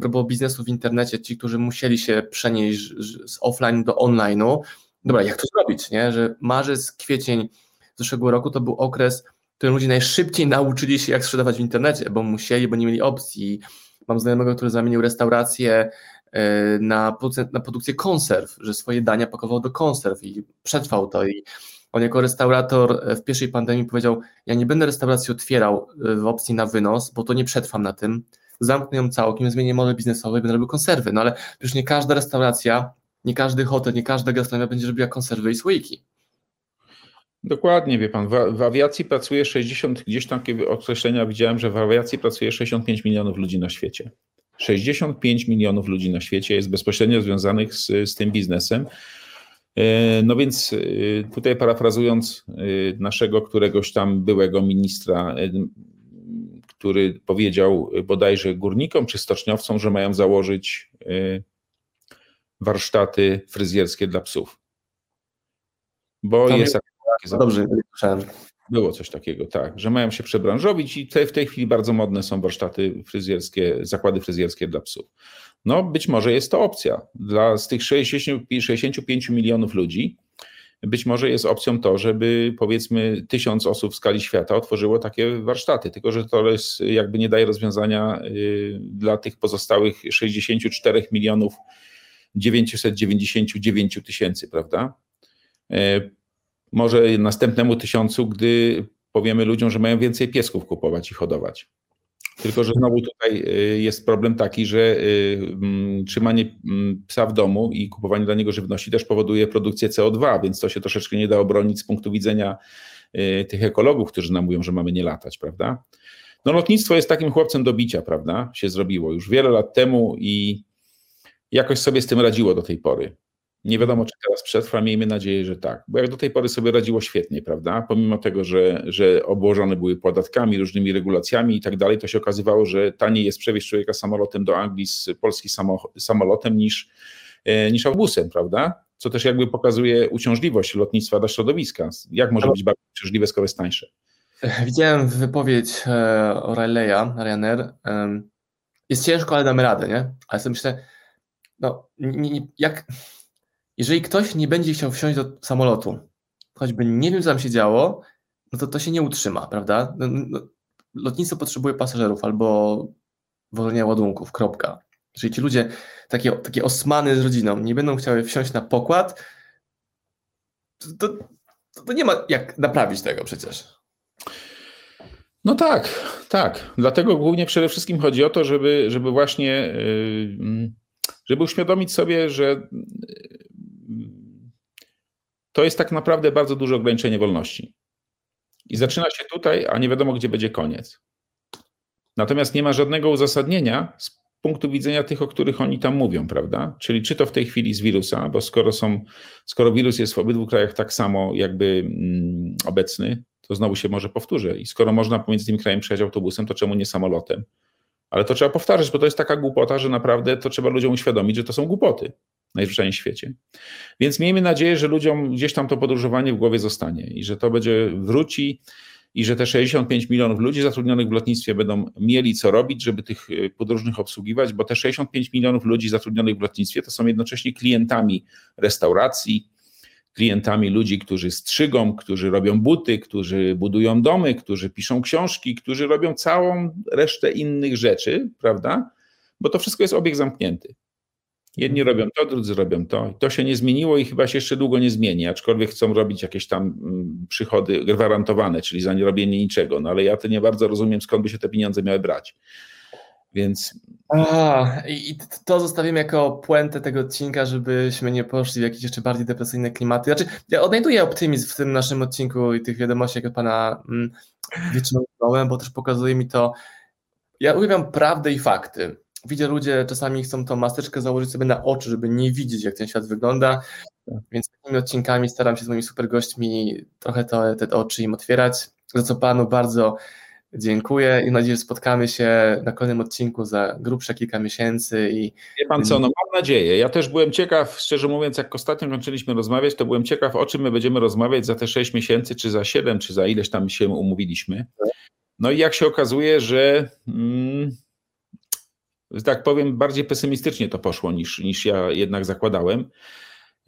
propos biznesu w internecie, ci, którzy musieli się przenieść z offline do online'u. Dobra, jak to zrobić, nie? Że marzec, kwiecień zeszłego roku to był okres, w którym ludzie najszybciej nauczyli się, jak sprzedawać w internecie, bo musieli, bo nie mieli opcji. Mam znajomego, który zamienił restaurację E, na, na produkcję konserw, że swoje dania pakował do konserw i przetrwał to. I on jako restaurator e, w pierwszej pandemii powiedział: Ja nie będę restauracji otwierał e, w opcji na wynos, bo to nie przetrwam na tym. Zamknę ją całkiem, zmienię model biznesowy będę robił konserwy. No ale przecież nie każda restauracja, nie każdy hotel, nie każda gastronomia będzie robiła konserwy i słoiki. Dokładnie, wie pan, w, w, awiacji pracuje 60, gdzieś tam określenia widziałem, że w awiacji pracuje 65 milionów ludzi na świecie. 65 milionów ludzi na świecie jest bezpośrednio związanych z, z tym biznesem. E, no więc e, tutaj parafrazując e, naszego któregoś tam byłego ministra, który powiedział bodajże górnikom czy stoczniowcom, że mają założyć warsztaty fryzjerskie dla psów. Bo jest. Dobrze, słyszałem. Było coś takiego, tak, że mają się przebranżowić i te, w tej chwili bardzo modne są warsztaty fryzjerskie, zakłady fryzjerskie dla psów. No być może jest to opcja. Dla z tych 60, 65 milionów ludzi być może jest opcją to, żeby powiedzmy tysiąc osób w skali świata otworzyło takie warsztaty, tylko że to jest, jakby nie daje rozwiązania y, dla tych pozostałych 64 milionów 999 tysięcy, prawda? Może następnemu tysiącu, gdy powiemy ludziom, że mają więcej piesków kupować i hodować. Tylko, że znowu tutaj y, jest problem taki, że y, mm, trzymanie mm, psa w domu i kupowanie dla niego żywności też powoduje produkcję CO2, więc to się troszeczkę nie da obronić z punktu widzenia y, tych ekologów, którzy nam mówią, że mamy nie latać, prawda? No lotnictwo jest takim chłopcem do bicia, prawda? Się zrobiło już wiele lat temu i jakoś sobie z tym radziło do tej pory. Nie wiadomo, czy teraz przetrwa, miejmy nadzieję, że tak. Bo jak do tej pory sobie radziło świetnie, prawda? Pomimo tego, że, że obłożone były podatkami, różnymi regulacjami i tak dalej, to się okazywało, że taniej jest przewieźć człowieka samolotem do Anglii z Polski samolotem niż, e, niż autobusem, prawda? Co też jakby pokazuje uciążliwość lotnictwa dla środowiska. Jak może być bardzo uciążliwe, skoro jest tańsze? Widziałem wypowiedź e, O'Reilly'a, Ryanair. Jest ciężko, ale damy radę, nie? Ale sobie myślę, no, jak jeżeli ktoś nie będzie chciał wsiąść do samolotu, choćby nie wiem, co tam się działo, no to to się nie utrzyma, prawda? No, no, lotnictwo potrzebuje pasażerów albo wolenia ładunków, kropka. Jeżeli ci ludzie, takie, takie osmany z rodziną, nie będą chciały wsiąść na pokład, to, to, to nie ma jak naprawić tego przecież. No tak, tak. Dlatego głównie przede wszystkim chodzi o to, żeby, żeby właśnie, yy, żeby uświadomić sobie, że to jest tak naprawdę bardzo duże ograniczenie wolności. I zaczyna się tutaj, a nie wiadomo, gdzie będzie koniec. Natomiast nie ma żadnego uzasadnienia z punktu widzenia tych, o których oni tam mówią, prawda? Czyli czy to w tej chwili z wirusa, bo skoro, są, skoro wirus jest w obydwu krajach tak samo jakby mm, obecny, to znowu się może powtórzy. I skoro można pomiędzy tymi krajami przejechać autobusem, to czemu nie samolotem? Ale to trzeba powtarzać, bo to jest taka głupota, że naprawdę to trzeba ludziom uświadomić, że to są głupoty w świecie. Więc miejmy nadzieję, że ludziom gdzieś tam to podróżowanie w głowie zostanie i że to będzie wróci i że te 65 milionów ludzi zatrudnionych w lotnictwie będą mieli co robić, żeby tych e, podróżnych obsługiwać, bo te 65 milionów ludzi zatrudnionych w lotnictwie to są jednocześnie klientami restauracji, klientami ludzi, którzy strzygą, którzy robią buty, którzy budują domy, którzy piszą książki, którzy robią całą resztę innych rzeczy, prawda? Bo to wszystko jest obieg zamknięty. Jedni robią to, drudzy robią to. To się nie zmieniło i chyba się jeszcze długo nie zmieni, aczkolwiek chcą robić jakieś tam mm, przychody gwarantowane, czyli za nie robienie niczego. No ale ja to nie bardzo rozumiem, skąd by się te pieniądze miały brać. Więc. A, I to zostawimy jako puentę tego odcinka, żebyśmy nie poszli w jakieś jeszcze bardziej depresyjne klimaty. Znaczy, ja odnajduję optymizm w tym naszym odcinku i tych wiadomościach od pana mm, wyciągnąłem, bo też pokazuje mi to. Ja uwielbiam prawdę i fakty. Widzę, ludzie czasami chcą tą maseczkę założyć sobie na oczy, żeby nie widzieć, jak ten świat wygląda. Więc takimi odcinkami staram się z moimi super gośćmi trochę to, te oczy im otwierać. Za co panu bardzo Dziękuję i mam nadzieję, że spotkamy się na kolejnym odcinku za grubsze kilka miesięcy. I... Wie pan co, no mam nadzieję. Ja też byłem ciekaw, szczerze mówiąc, jak ostatnio kończyliśmy rozmawiać, to byłem ciekaw, o czym my będziemy rozmawiać za te 6 miesięcy, czy za 7, czy za ileś tam się umówiliśmy. No i jak się okazuje, że, mm, że tak powiem, bardziej pesymistycznie to poszło niż, niż ja jednak zakładałem.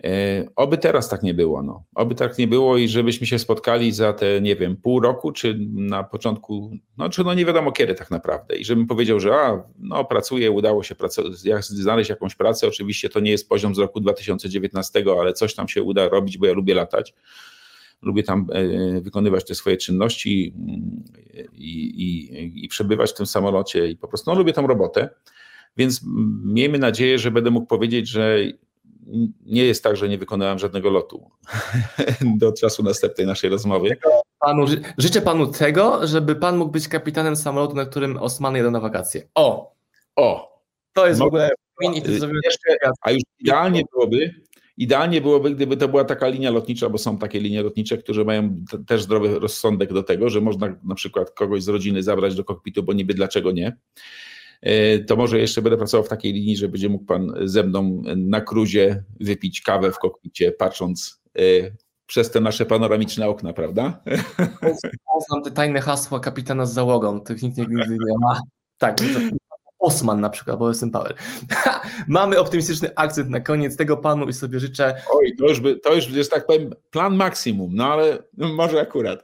E, oby teraz tak nie było. No. Oby tak nie było i żebyśmy się spotkali za te, nie wiem, pół roku, czy na początku, no czy no nie wiadomo kiedy tak naprawdę. I żebym powiedział, że a, no pracuję, udało się znaleźć jakąś pracę. Oczywiście to nie jest poziom z roku 2019, ale coś tam się uda robić, bo ja lubię latać. Lubię tam e, wykonywać te swoje czynności mm, i, i, i przebywać w tym samolocie i po prostu no, lubię tą robotę. Więc miejmy nadzieję, że będę mógł powiedzieć, że nie jest tak, że nie wykonałem żadnego lotu do czasu następnej naszej rozmowy. Panu, życzę panu tego, żeby pan mógł być kapitanem samolotu, na którym Osman jedzie na wakacje. O! O! To jest w ogóle. A już idealnie byłoby, Idealnie byłoby, gdyby to była taka linia lotnicza, bo są takie linie lotnicze, które mają też zdrowy rozsądek do tego, że można na przykład kogoś z rodziny zabrać do kokpitu, bo niby dlaczego nie. E, to może jeszcze będę pracował w takiej linii, że będzie mógł Pan ze mną na cruzie wypić kawę w kokpicie, patrząc e, przez te nasze panoramiczne okna, prawda? Poznam te tajne hasła kapitana z załogą, tych nikt nigdy nie ma. Tak, Osman na przykład, bo jestem Power. Mamy optymistyczny akcent na koniec tego panu i sobie życzę. Oj, to już, by, to już jest tak powiem plan maksimum, no ale może akurat.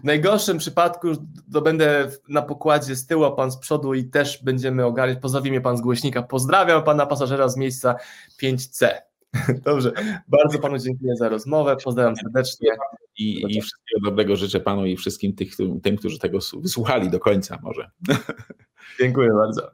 W najgorszym przypadku to będę na pokładzie z tyłu, a pan z przodu i też będziemy ogarniać. Pozdrawi mnie pan z głośnika. Pozdrawiam pana pasażera z miejsca 5C. Dobrze, bardzo panu dziękuję za rozmowę. Pozdrawiam serdecznie. I, i wszystkiego dobrego życzę panu i wszystkim tych, tym, którzy tego wysłuchali do końca może. Dziękuję bardzo.